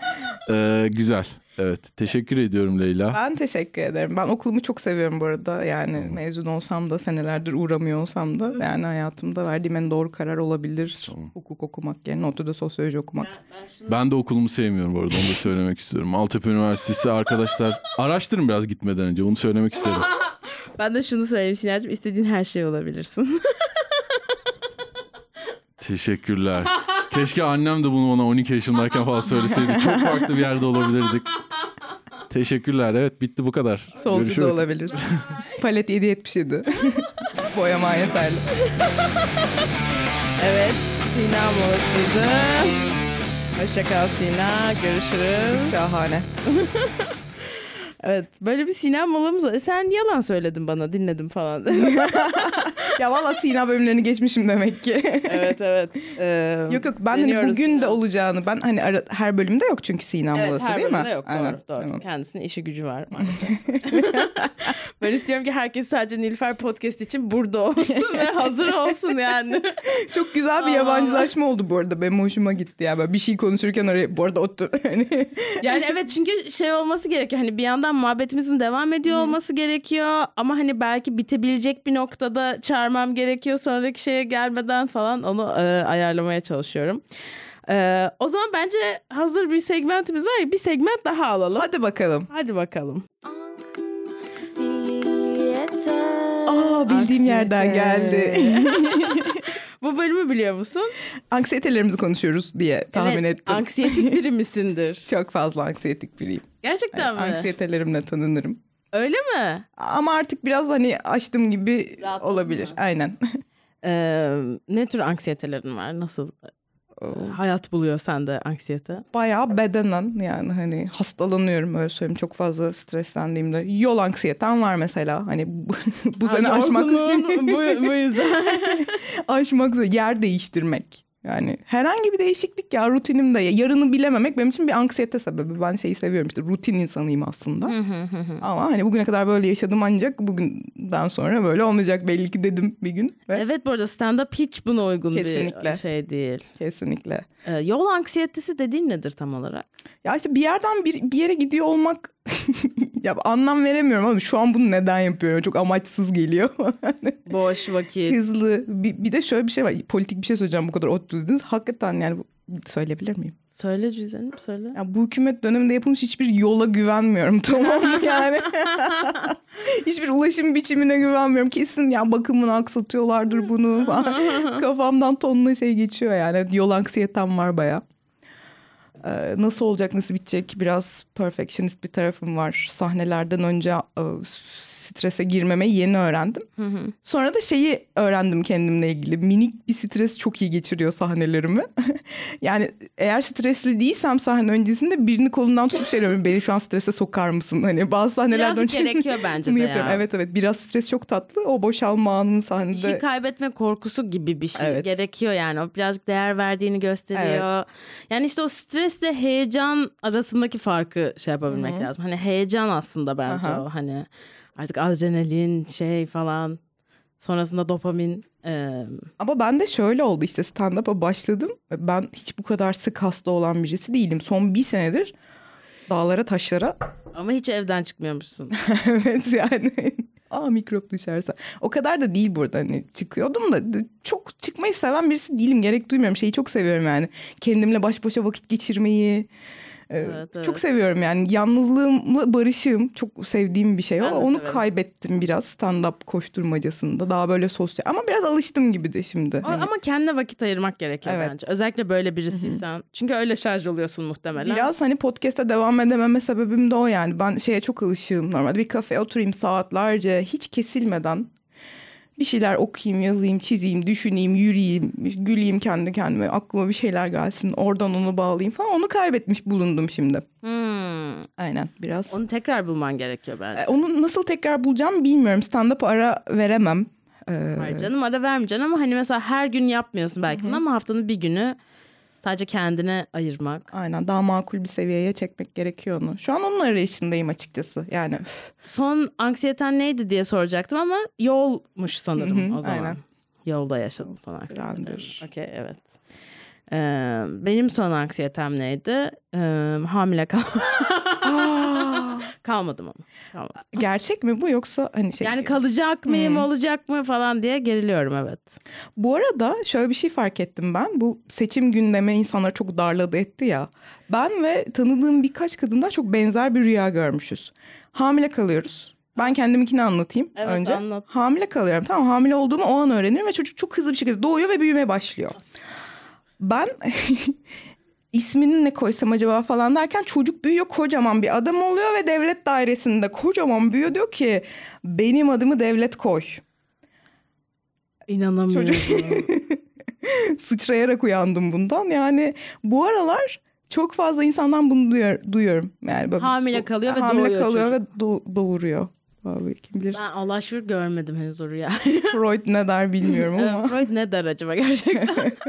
e, güzel. Evet teşekkür ediyorum Leyla. Ben teşekkür ederim. Ben okulumu çok seviyorum bu arada. Yani mezun olsam da senelerdir uğramıyor olsam da yani hayatımda verdiğim en doğru karar olabilir. Hukuk okumak yerine ODTÜ'de sosyoloji okumak. Ben de okulumu sevmiyorum bu arada onu da söylemek istiyorum. Maltepe Üniversitesi arkadaşlar araştırın biraz gitmeden önce bunu söylemek isterim. [laughs] Ben de şunu söyleyeyim Sinacığım istediğin her şey olabilirsin. [laughs] Teşekkürler. Keşke annem de bunu bana 12 yaşındayken falan söyleseydi. Çok farklı bir yerde olabilirdik. Teşekkürler. Evet bitti bu kadar. Solcu Görüşürüz. da olabilirsin. [laughs] Palet 7.77. Boyama yeterli. evet Sina molasıydı. Hoşçakal Sina. Görüşürüz. Şahane. Evet böyle bir Sina molamız var. E, sen yalan söyledin bana dinledim falan. [laughs] Ya valla Sina bölümlerini geçmişim demek ki. evet evet. Ee, [laughs] Yok yok ben hani bugün de Sina. olacağını ben hani ara- her bölümde yok çünkü Sina Evet molası her değil mi? bölümde yok Aynen, doğru doğru. tamam. Kendisinin işi gücü var maalesef. [laughs] ben istiyorum ki herkes sadece Nilüfer podcast için burada olsun ve hazır olsun yani. [laughs] Çok güzel bir yabancılaşma oldu bu arada. Benim hoşuma gitti ya. Böyle bir şey konuşurken araya bu arada otur. Hani Yani evet çünkü şey olması gerekiyor. Hani bir yandan muhabbetimizin devam ediyor olması gerekiyor. Ama hani belki bitebilecek bir noktada çağırmam gerekiyor. Sonraki şeye gelmeden falan onu e, ayarlamaya çalışıyorum. E, o zaman bence hazır bir segmentimiz var ya bir segment daha alalım. Hadi bakalım. Hadi bakalım. Aa bildiğim yerden geldi. [laughs] Bu bölümü biliyor musun? Anksiyetelerimizi konuşuyoruz diye tahmin evet, ettim. anksiyetik biri misindir? [laughs] Çok fazla anksiyetik biriyim. Gerçekten mi? Anksiyetelerimle tanınırım. Öyle mi? Ama artık biraz hani açtım gibi Rahatladın olabilir. mı? Aynen. [laughs] Ee, ne tür anksiyetelerin var? Nasıl hayat buluyor sende anksiyete? Bayağı bedenen yani hani hastalanıyorum öyle söyleyeyim. Çok fazla streslendiğimde. Yol anksiyetem var mesela. Hani bu, [laughs] bu sene aşmak, [laughs] bu, bu yüzden. aşmak zor. Yer değiştirmek. Yani herhangi bir değişiklik ya rutinimde. Yarını bilememek benim için bir anksiyete sebebi. Ben şeyi seviyorum işte rutin insanıyım aslında. Ama hani bugüne kadar böyle yaşadım ancak bugünden sonra böyle olmayacak belli ki dedim bir gün. Ve evet bu arada stand-up hiç buna uygun Kesinlikle. bir şey değil. kesinlikle. Ee, yol anksiyetesi dediğin nedir tam olarak? Ya işte bir yerden bir, bir yere gidiyor olmak [laughs] ya anlam veremiyorum ama şu an bunu neden yapıyorum? Çok amaçsız geliyor. [laughs] Boş vakit. Hızlı. Bir, bir de şöyle bir şey var. Politik bir şey söyleyeceğim bu kadar ot dediniz. Hakikaten yani bu- söyleyebilir miyim? söyle Cüzenim söyle. Ya bu hükümet döneminde yapılmış hiçbir yola güvenmiyorum [laughs] tamam mı yani? hiçbir ulaşım biçimine güvenmiyorum. Kesin ya bakımını aksatıyorlardır bunu falan. Kafamdan tonla şey geçiyor yani. Yol anksiyetem var baya. Ee, nasıl olacak, nasıl bitecek? Biraz perfectionist bir tarafım var. Sahnelerden önce e, strese girmemeyi yeni öğrendim. Sonra da şeyi öğrendim kendimle ilgili. Minik bir stres çok iyi geçiriyor sahnelerimi. [laughs] yani eğer stresli değilsem sahne öncesinde birini kolundan tutup şey diyorum. Beni şu an strese sokar mısın? Hani bazı sahnelerden Birazcık önce [laughs] gerekiyor bence de ya. Evet evet biraz stres çok tatlı. O boşalma anının Bir sahnede. şey kaybetme korkusu gibi bir şey Evet. gerekiyor yani. O birazcık değer verdiğini gösteriyor. Yani işte o stresle heyecan arasındaki farkı şey yapabilmek lazım. Hani heyecan aslında bence Aha. o. Hani artık adrenalin şey falan. Sonrasında dopamin. Ee, Ama ben de şöyle oldu işte stand-up'a başladım. Ben hiç bu kadar sık hasta olan birisi değilim. Son bir senedir dağlara taşlara ama hiç evden çıkmıyormuşsun. [laughs] evet yani. Aa mikrop dışarısa. O kadar da değil burada hani çıkıyordum da çok çıkmayı seven birisi değilim. Gerek duymuyorum. Şeyi çok seviyorum yani. Kendimle baş başa vakit geçirmeyi. Evet, evet. Çok seviyorum yani. Yalnızlığımla barışığım. Çok sevdiğim bir şey o. Onu severim. kaybettim biraz stand-up koşturmacasında. Daha böyle sosyal. Ama biraz alıştım gibi de şimdi. Ama- Hani Ama kendine vakit ayırmak gerekiyor Evet. bence. Özellikle böyle birisiysen. Çünkü öyle şarj oluyorsun muhtemelen. Biraz hani podcast'te devam edememe sebebim de o yani. Ben şeye çok alışığım normalde. Bir kafeye oturayım saatlerce hiç kesilmeden bir şeyler okuyayım, yazayım, çizeyim, düşüneyim, yürüyeyim, güleyim kendi kendime. Aklıma bir şeyler gelsin, oradan onu bağlayayım falan. Onu kaybetmiş bulundum şimdi. Hmm. Aynen biraz. Onu tekrar bulman gerekiyor bence. E, Onu nasıl tekrar bulacağım bilmiyorum. Stand-up ara veremem. Ee, Hayır canım ara vermeyeceksin ama hani mesela her gün yapmıyorsun belki bunu ama haftanın bir günü sadece kendine ayırmak. Aynen daha makul bir seviyeye çekmek gerekiyor onu. Şu an onun arayışındayım açıkçası. Yani Son anksiyeten neydi diye soracaktım ama yolmuş sanırım Hı hı, o zaman. aynen. Yolda yaşadın son anksiyete. Trendir. Okey evet. Ee, benim son anksiyetem neydi? Ee, hamile kal [laughs] kalmadım ama. Kalmadım. Gerçek mi bu yoksa hani şey Yani kalacak mıyım, Hmm. olacak mı falan diye geriliyorum evet. Bu arada şöyle bir şey fark ettim ben. Bu seçim gündeme insanları çok darladı etti ya. Ben ve tanıdığım birkaç kadından çok benzer bir rüya görmüşüz. Hamile kalıyoruz. Ben kendiminkini anlatayım Evet, önce. anlat. Hamile kalıyorum. Tamam hamile olduğumu o an öğrenirim ve çocuk çok hızlı bir şekilde doğuyor ve büyümeye başlıyor. Ben [laughs] ismini ne koysam acaba falan derken çocuk büyüyor kocaman bir adam oluyor ve devlet dairesinde kocaman büyüyor diyor ki benim adımı devlet koy. İnanamıyorum. [laughs] sıçrayarak uyandım bundan. Yani bu aralar çok fazla insandan bunu duyuyor, duyuyorum. Yani böyle Hamile kalıyor ve hamile doğuyor kalıyor çocuk. ve do- doğuruyor. Abi kim bilir Ben Allah şükür görmedim henüz o rüyayı. [laughs] Freud ne der bilmiyorum ama. Freud ne der acaba gerçekten? [laughs]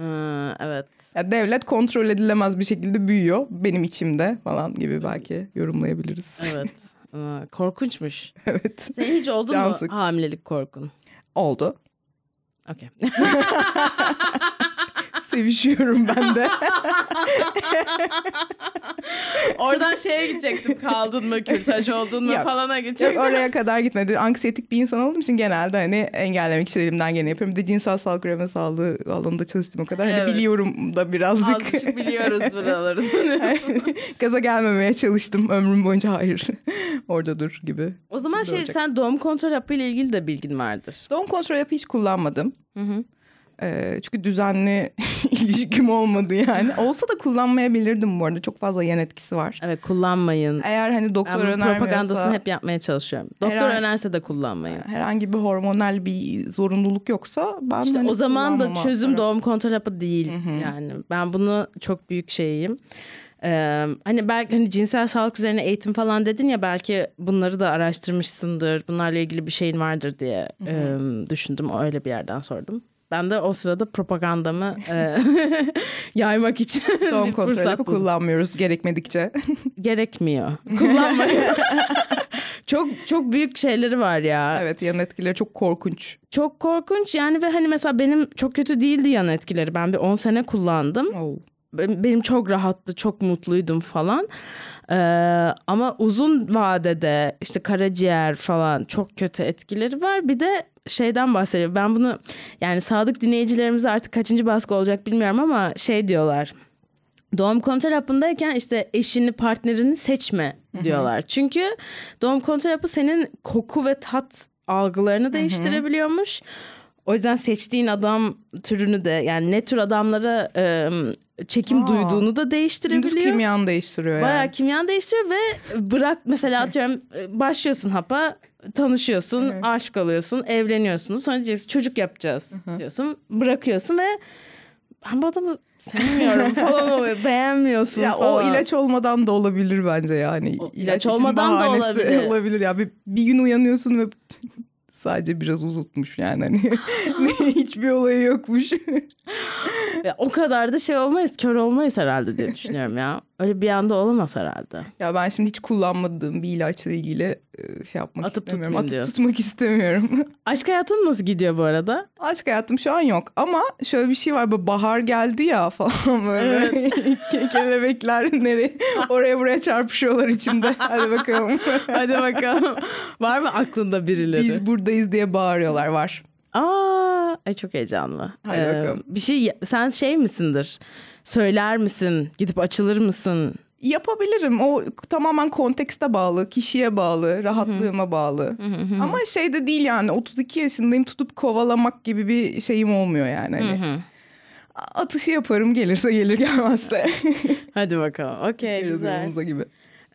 Ha, evet. Ya devlet kontrol edilemez bir şekilde büyüyor benim içimde falan gibi belki yorumlayabiliriz. Evet. [laughs] Korkunçmuş. evet. Senin hiç oldu Can mu sık. hamilelik korkun? Oldu. Okey. Sevişiyorum ben de. [laughs] Oradan şeye gidecektim. Kaldın mı, kürtaj oldun mu Yok. falana Yok gidecektim. oraya kadar gitmedi. Anksiyetik bir insan olduğum için genelde hani engellemek için elimden geleni yapıyorum. Bir de cinsel sağlık üreme sağlığı alanında çalıştım o kadar. Hani Evet. biliyorum da birazcık. Azıcık biliyoruz [laughs] buraları. [laughs] Gaza gelmemeye çalıştım ömrüm boyunca hayır. Orada dur gibi. o zaman şey Olacak. sen doğum kontrol hapıyla ilgili de bilgin vardır. Doğum kontrol hapı hiç kullanmadım. Hı hı. Ee, çünkü düzenli [laughs] ilişkim olmadı yani. Olsa da kullanmayabilirdim bu arada. Çok fazla yan etkisi var. Evet kullanmayın. Eğer hani doktor bunun önermiyorsa propagandasını hep yapmaya çalışıyorum. Doktor Herhangi- önerse de kullanmayın. herhangi bir hormonal bir zorunluluk yoksa ben İşte hani o zaman da çözüm taraf- doğum kontrol hapı değil yani. Ben bunu çok büyük şeyim. Ee, hani belki hani cinsel sağlık üzerine eğitim falan dedin ya belki bunları da araştırmışsındır. Bunlarla ilgili bir şeyin vardır diye e, düşündüm. Öyle bir yerden sordum. Ben de o sırada propagandamı e, [laughs] yaymak için Doğum bir fırsat buldum. kullanmıyoruz gerekmedikçe. [laughs] Gerekmiyor. Kullanmayın. [laughs] çok çok büyük şeyleri var ya. evet yan etkileri çok korkunç. Çok korkunç yani ve hani mesela benim çok kötü değildi yan etkileri. Ben bir 10 sene kullandım. Oh. Benim çok rahattı, çok mutluydum falan. Ee, ama uzun vadede işte karaciğer falan çok kötü etkileri var. Bir de şeyden bahsediyorum. Ben bunu yani sadık dinleyicilerimize artık kaçıncı baskı olacak bilmiyorum ama şey diyorlar. Doğum kontrol hapındayken işte eşini, partnerini seçme diyorlar. Çünkü doğum kontrol hapı senin koku ve tat algılarını değiştirebiliyormuş. O yüzden seçtiğin adam türünü de yani ne tür adamlara e, çekim Aa. duyduğunu da değiştirebiliyor. kimyanı değiştiriyor Bayağı yani. kimyan değiştiriyor ve bırak mesela atıyorum e, başlıyorsun hapa tanışıyorsun, aşık oluyorsun, evleniyorsunuz. Sonra diyeceksin çocuk yapacağız diyorsun. Bırakıyorsun ve ben bu adamı sevmiyorum [laughs] falan oluyor. Beğenmiyorsun Ya falan. o ilaç olmadan da olabilir bence yani. O ilaç işin olmadan da olabilir. olabilir ya. Bir, bir gün uyanıyorsun ve sadece biraz uzutmuş yani. Hani [laughs] hiçbir olayı yokmuş. Ya o kadar da şey olmayız, kör olmayız herhalde diye düşünüyorum ya. Öyle bir anda olamaz herhalde. ya ben şimdi hiç kullanmadığım bir ilaçla ilgili e, şey yapmak Atıp istemiyorum. Atıp diyorsun. tutmak istemiyorum. [laughs] Aşk hayatın nasıl gidiyor bu arada? Aşk hayatım şu an yok ama şöyle bir şey var böyle bahar geldi ya [laughs] falan böyle [laughs] Ke- kelebekler nereye oraya buraya çarpışıyorlar içimde hadi bakalım Hadi bakalım. Var mı aklında birileri? biz buradayız diye bağırıyorlar var. Aa, ay çok heyecanlı. Hadi bakalım. Bir şey sen şey misindir? Söyler misin? Gidip açılır mısın? Yapabilirim o tamamen kontekste bağlı kişiye bağlı rahatlığıma bağlı ama şey de değil yani 32 yaşındayım tutup kovalamak gibi bir şeyim olmuyor yani hani. Atışı yaparım gelirse gelir gelmezse. [laughs] Hadi bakalım. Okey güzel. gibi.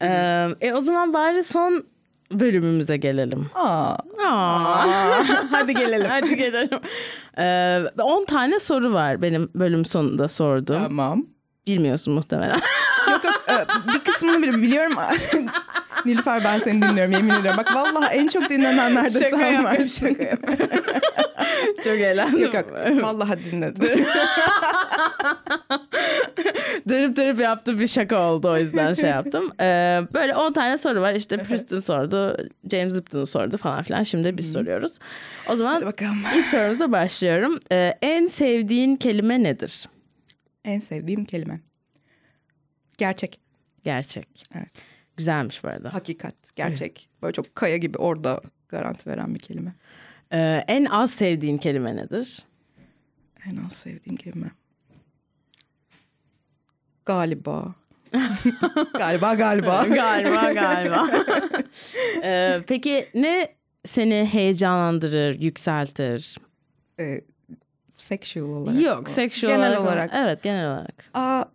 Ee, e o zaman bari son bölümümüze gelelim. Aa. Aa. [laughs] Hadi gelelim. Hadi gelelim. Ee, 10 tane soru var benim bölüm sonunda sorduğum. Tamam. Bilmiyorsun muhtemelen. Yok yok e, bir kısmını biliyorum. [laughs] Nilüfer ben seni dinliyorum yemin ediyorum. Bak vallahi en çok dinlenenler de sen varsın. şaka yapıyorum. [laughs] Çok eğlendim. Yok yok. Vallahi dinledim. [laughs] dönüp dönüp yaptığım bir şaka oldu o yüzden şey yaptım. [laughs] Ee, böyle 10 tane soru var. İşte Proust'un sordu, James Lipton'un sordu falan filan. Şimdi biz soruyoruz. O zaman ilk sorumuza başlıyorum. Ee, en sevdiğin kelime nedir? En sevdiğim kelime. Gerçek. Gerçek. Evet. Güzelmiş bu arada. Hakikat. Gerçek. Böyle çok kaya gibi orada garanti veren bir kelime. Ee, en az sevdiğin kelime nedir? En az sevdiğim kelime. Galiba. [laughs] galiba galiba. [laughs] galiba galiba. [laughs] Ee, peki ne seni heyecanlandırır, yükseltir? Ee, sexual olarak. Yok, mı? sexual Genel olarak. olarak. Evet, genel olarak. Aa,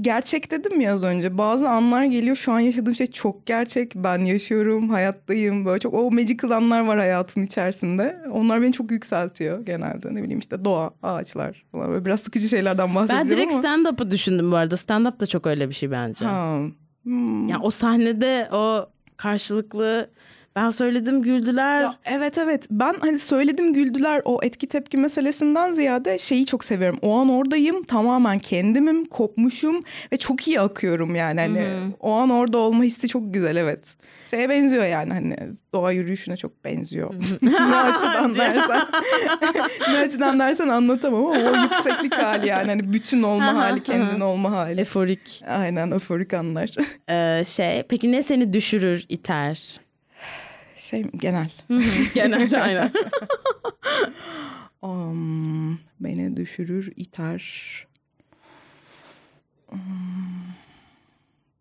gerçek dedim ya az önce. Bazı anlar geliyor şu an yaşadığım şey çok gerçek. Ben yaşıyorum, hayattayım. Böyle çok o magical anlar var hayatın içerisinde. Onlar beni çok yükseltiyor genelde. Ne bileyim işte doğa, ağaçlar falan. Böyle biraz sıkıcı şeylerden bahsediyorum Ben direkt ama. stand-up'ı düşündüm bu arada. Stand-up da çok öyle bir şey bence. Ha. Hmm. Yani o sahnede o karşılıklı ben söyledim güldüler. Ya evet evet ben hani söyledim güldüler o etki tepki meselesinden ziyade şeyi çok seviyorum. O an oradayım tamamen kendimim kopmuşum ve çok iyi akıyorum yani hani o an orada olma hissi çok güzel evet. Şeye benziyor yani hani doğa yürüyüşüne çok benziyor. [laughs] ne açıdan [laughs] dersen [laughs] ne açıdan dersen anlatamam ama o yükseklik hali yani hani bütün olma hali kendin olma hali. Eforik. Aynen aforik anlar. Ee, şey peki ne seni düşürür, iter? Şey genel. Genel [laughs] aynen. Um, beni düşürür, iter. Um,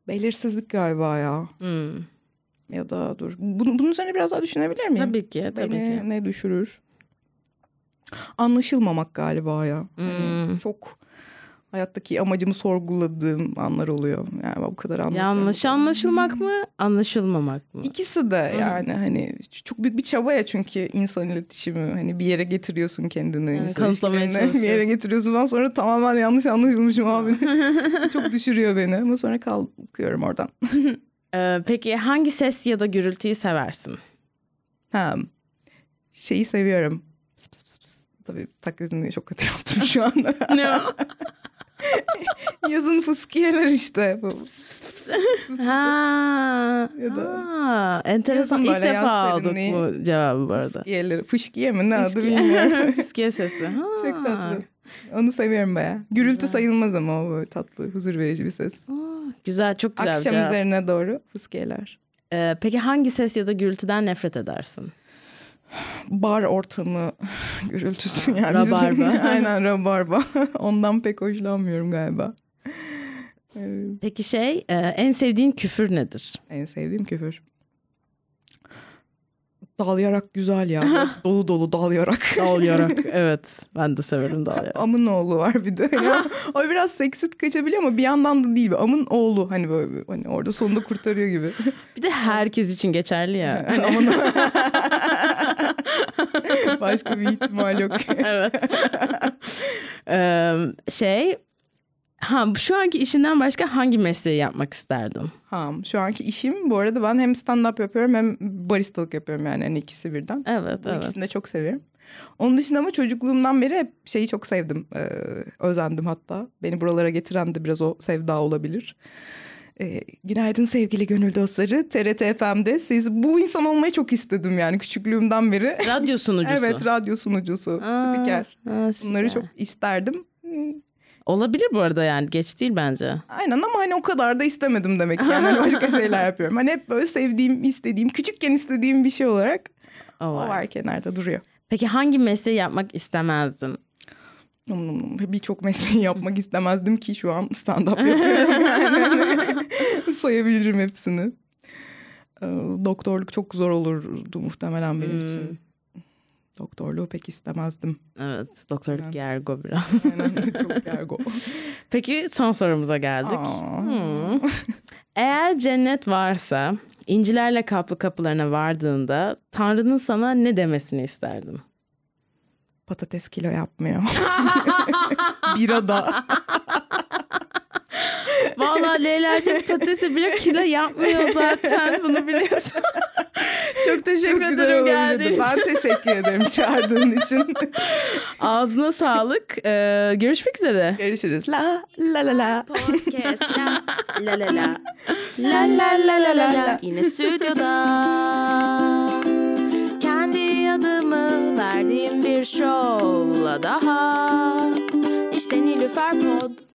belirsizlik galiba ya. Hmm, Ya da dur. Bunun, bunun üzerine biraz daha düşünebilir miyim? Tabii ki, tabii Beni ki. ne düşürür? Anlaşılmamak galiba ya. Hani Hmm. çok hayattaki amacımı sorguladığım anlar oluyor. Yani bu kadar anlatıyorum. Yanlış anlaşılmak mı, anlaşılmamak mı? İkisi de yani hani çok büyük bir çaba ya çünkü insan iletişimi hani bir yere getiriyorsun kendini Yani kanıtlamaya [laughs] bir yere getiriyorsun falan sonra tamamen yanlış anlaşılmışım abi [laughs] [laughs] çok düşürüyor beni ama sonra kalkıyorum oradan. Ee, peki hangi ses ya da gürültüyü seversin? Ha, şeyi seviyorum. Pıs pıs pıs pıs. Tabii taklidini çok kötü yaptım şu anda. ne [laughs] Yazın fıskiyeler işte. Ha, Ya da- ha, enteresan. İlk defa aldık bu cevabı bu arada. Fıskiyeleri. Fışkiye mi ne adı bilmiyorum. [laughs] Fiskiye sesi. Ha. Çok tatlı. Onu seviyorum baya. Gürültü sayılmaz ama o böyle tatlı, huzur verici bir ses. Aa, Güzel, çok güzel Akşam cevap. üzerine doğru fıskiyeler. Ee, peki hangi ses ya da gürültüden nefret edersin? Bar ortamı [laughs] gürültüsü yani. Rabarba. [laughs] Aynen rabarba. [laughs] Ondan pek hoşlanmıyorum galiba. Peki şey, e, en sevdiğin küfür nedir? en sevdiğim küfür. Dalayarak güzel ya. [laughs] dolu dolu dalayarak. [laughs] Dalayarak. evet, ben de severim dalayarak. Amın oğlu var bir de. Ya, [laughs] o biraz seksit kaçabiliyor ama bir yandan da değil. Amın oğlu hani böyle hani orada sonunda kurtarıyor gibi. Bir de herkes için geçerli ya. Hani amın Başka bir ihtimal yok. evet. Ee, şey, ha şu anki işinden başka hangi mesleği yapmak isterdin? Ha, şu anki işim bu arada ben hem stand-up yapıyorum hem baristalık yapıyorum yani hani ikisi birden. Evet, evet. ikisini de çok seviyorum. Onun dışında ama çocukluğumdan beri hep şeyi çok sevdim. Ee, özendim hatta. Beni buralara getiren de biraz o sevda olabilir. Ee, günaydın sevgili gönül dostları. TRT FM'de siz bu insan olmayı çok istedim yani küçüklüğümden beri. Radyo sunucusu. [laughs] evet radyo sunucusu, Aa, spiker. ha, spiker. Bunları çok isterdim. Olabilir bu arada yani geç değil bence. Aynen ama hani o kadar da istemedim demek ki. Yani Hani başka [laughs] şeyler yapıyorum. Hani hep böyle sevdiğim, istediğim, küçükken istediğim bir şey olarak O o var. var kenarda duruyor. Peki hangi mesleği yapmak istemezdin? Birçok mesleği yapmak istemezdim ki şu an stand-up [laughs] yapıyorum. Yani. [laughs] Sayabilirim hepsini. Ee, Doktorluk çok zor olurdu muhtemelen benim Hmm. için. Doktorluğu pek istemezdim. Evet, doktorluk Ben- gergo biraz. [laughs] Aynen çok gergo. [laughs] Peki son sorumuza geldik. Aa. Hmm. Eğer cennet varsa incilerle kaplı kapılarına vardığında Tanrı'nın sana ne demesini isterdin? Patates kilo yapmıyor. [laughs] Bira da. Valla [laughs] Leyla'cığım patatesi bile kilo yapmıyor zaten. [laughs] Bunu biliyorsun. Çok teşekkür Çok ederim geldiğin için. Ben teşekkür ederim çağırdığın için. Ağzına sağlık. Ee, görüşmek üzere. Görüşürüz. La la la la. Podcast la la la la. La la la la la. Yine stüdyoda. Kendi adımı verdiğim bir şovla daha. İşte Nilüfer Pod.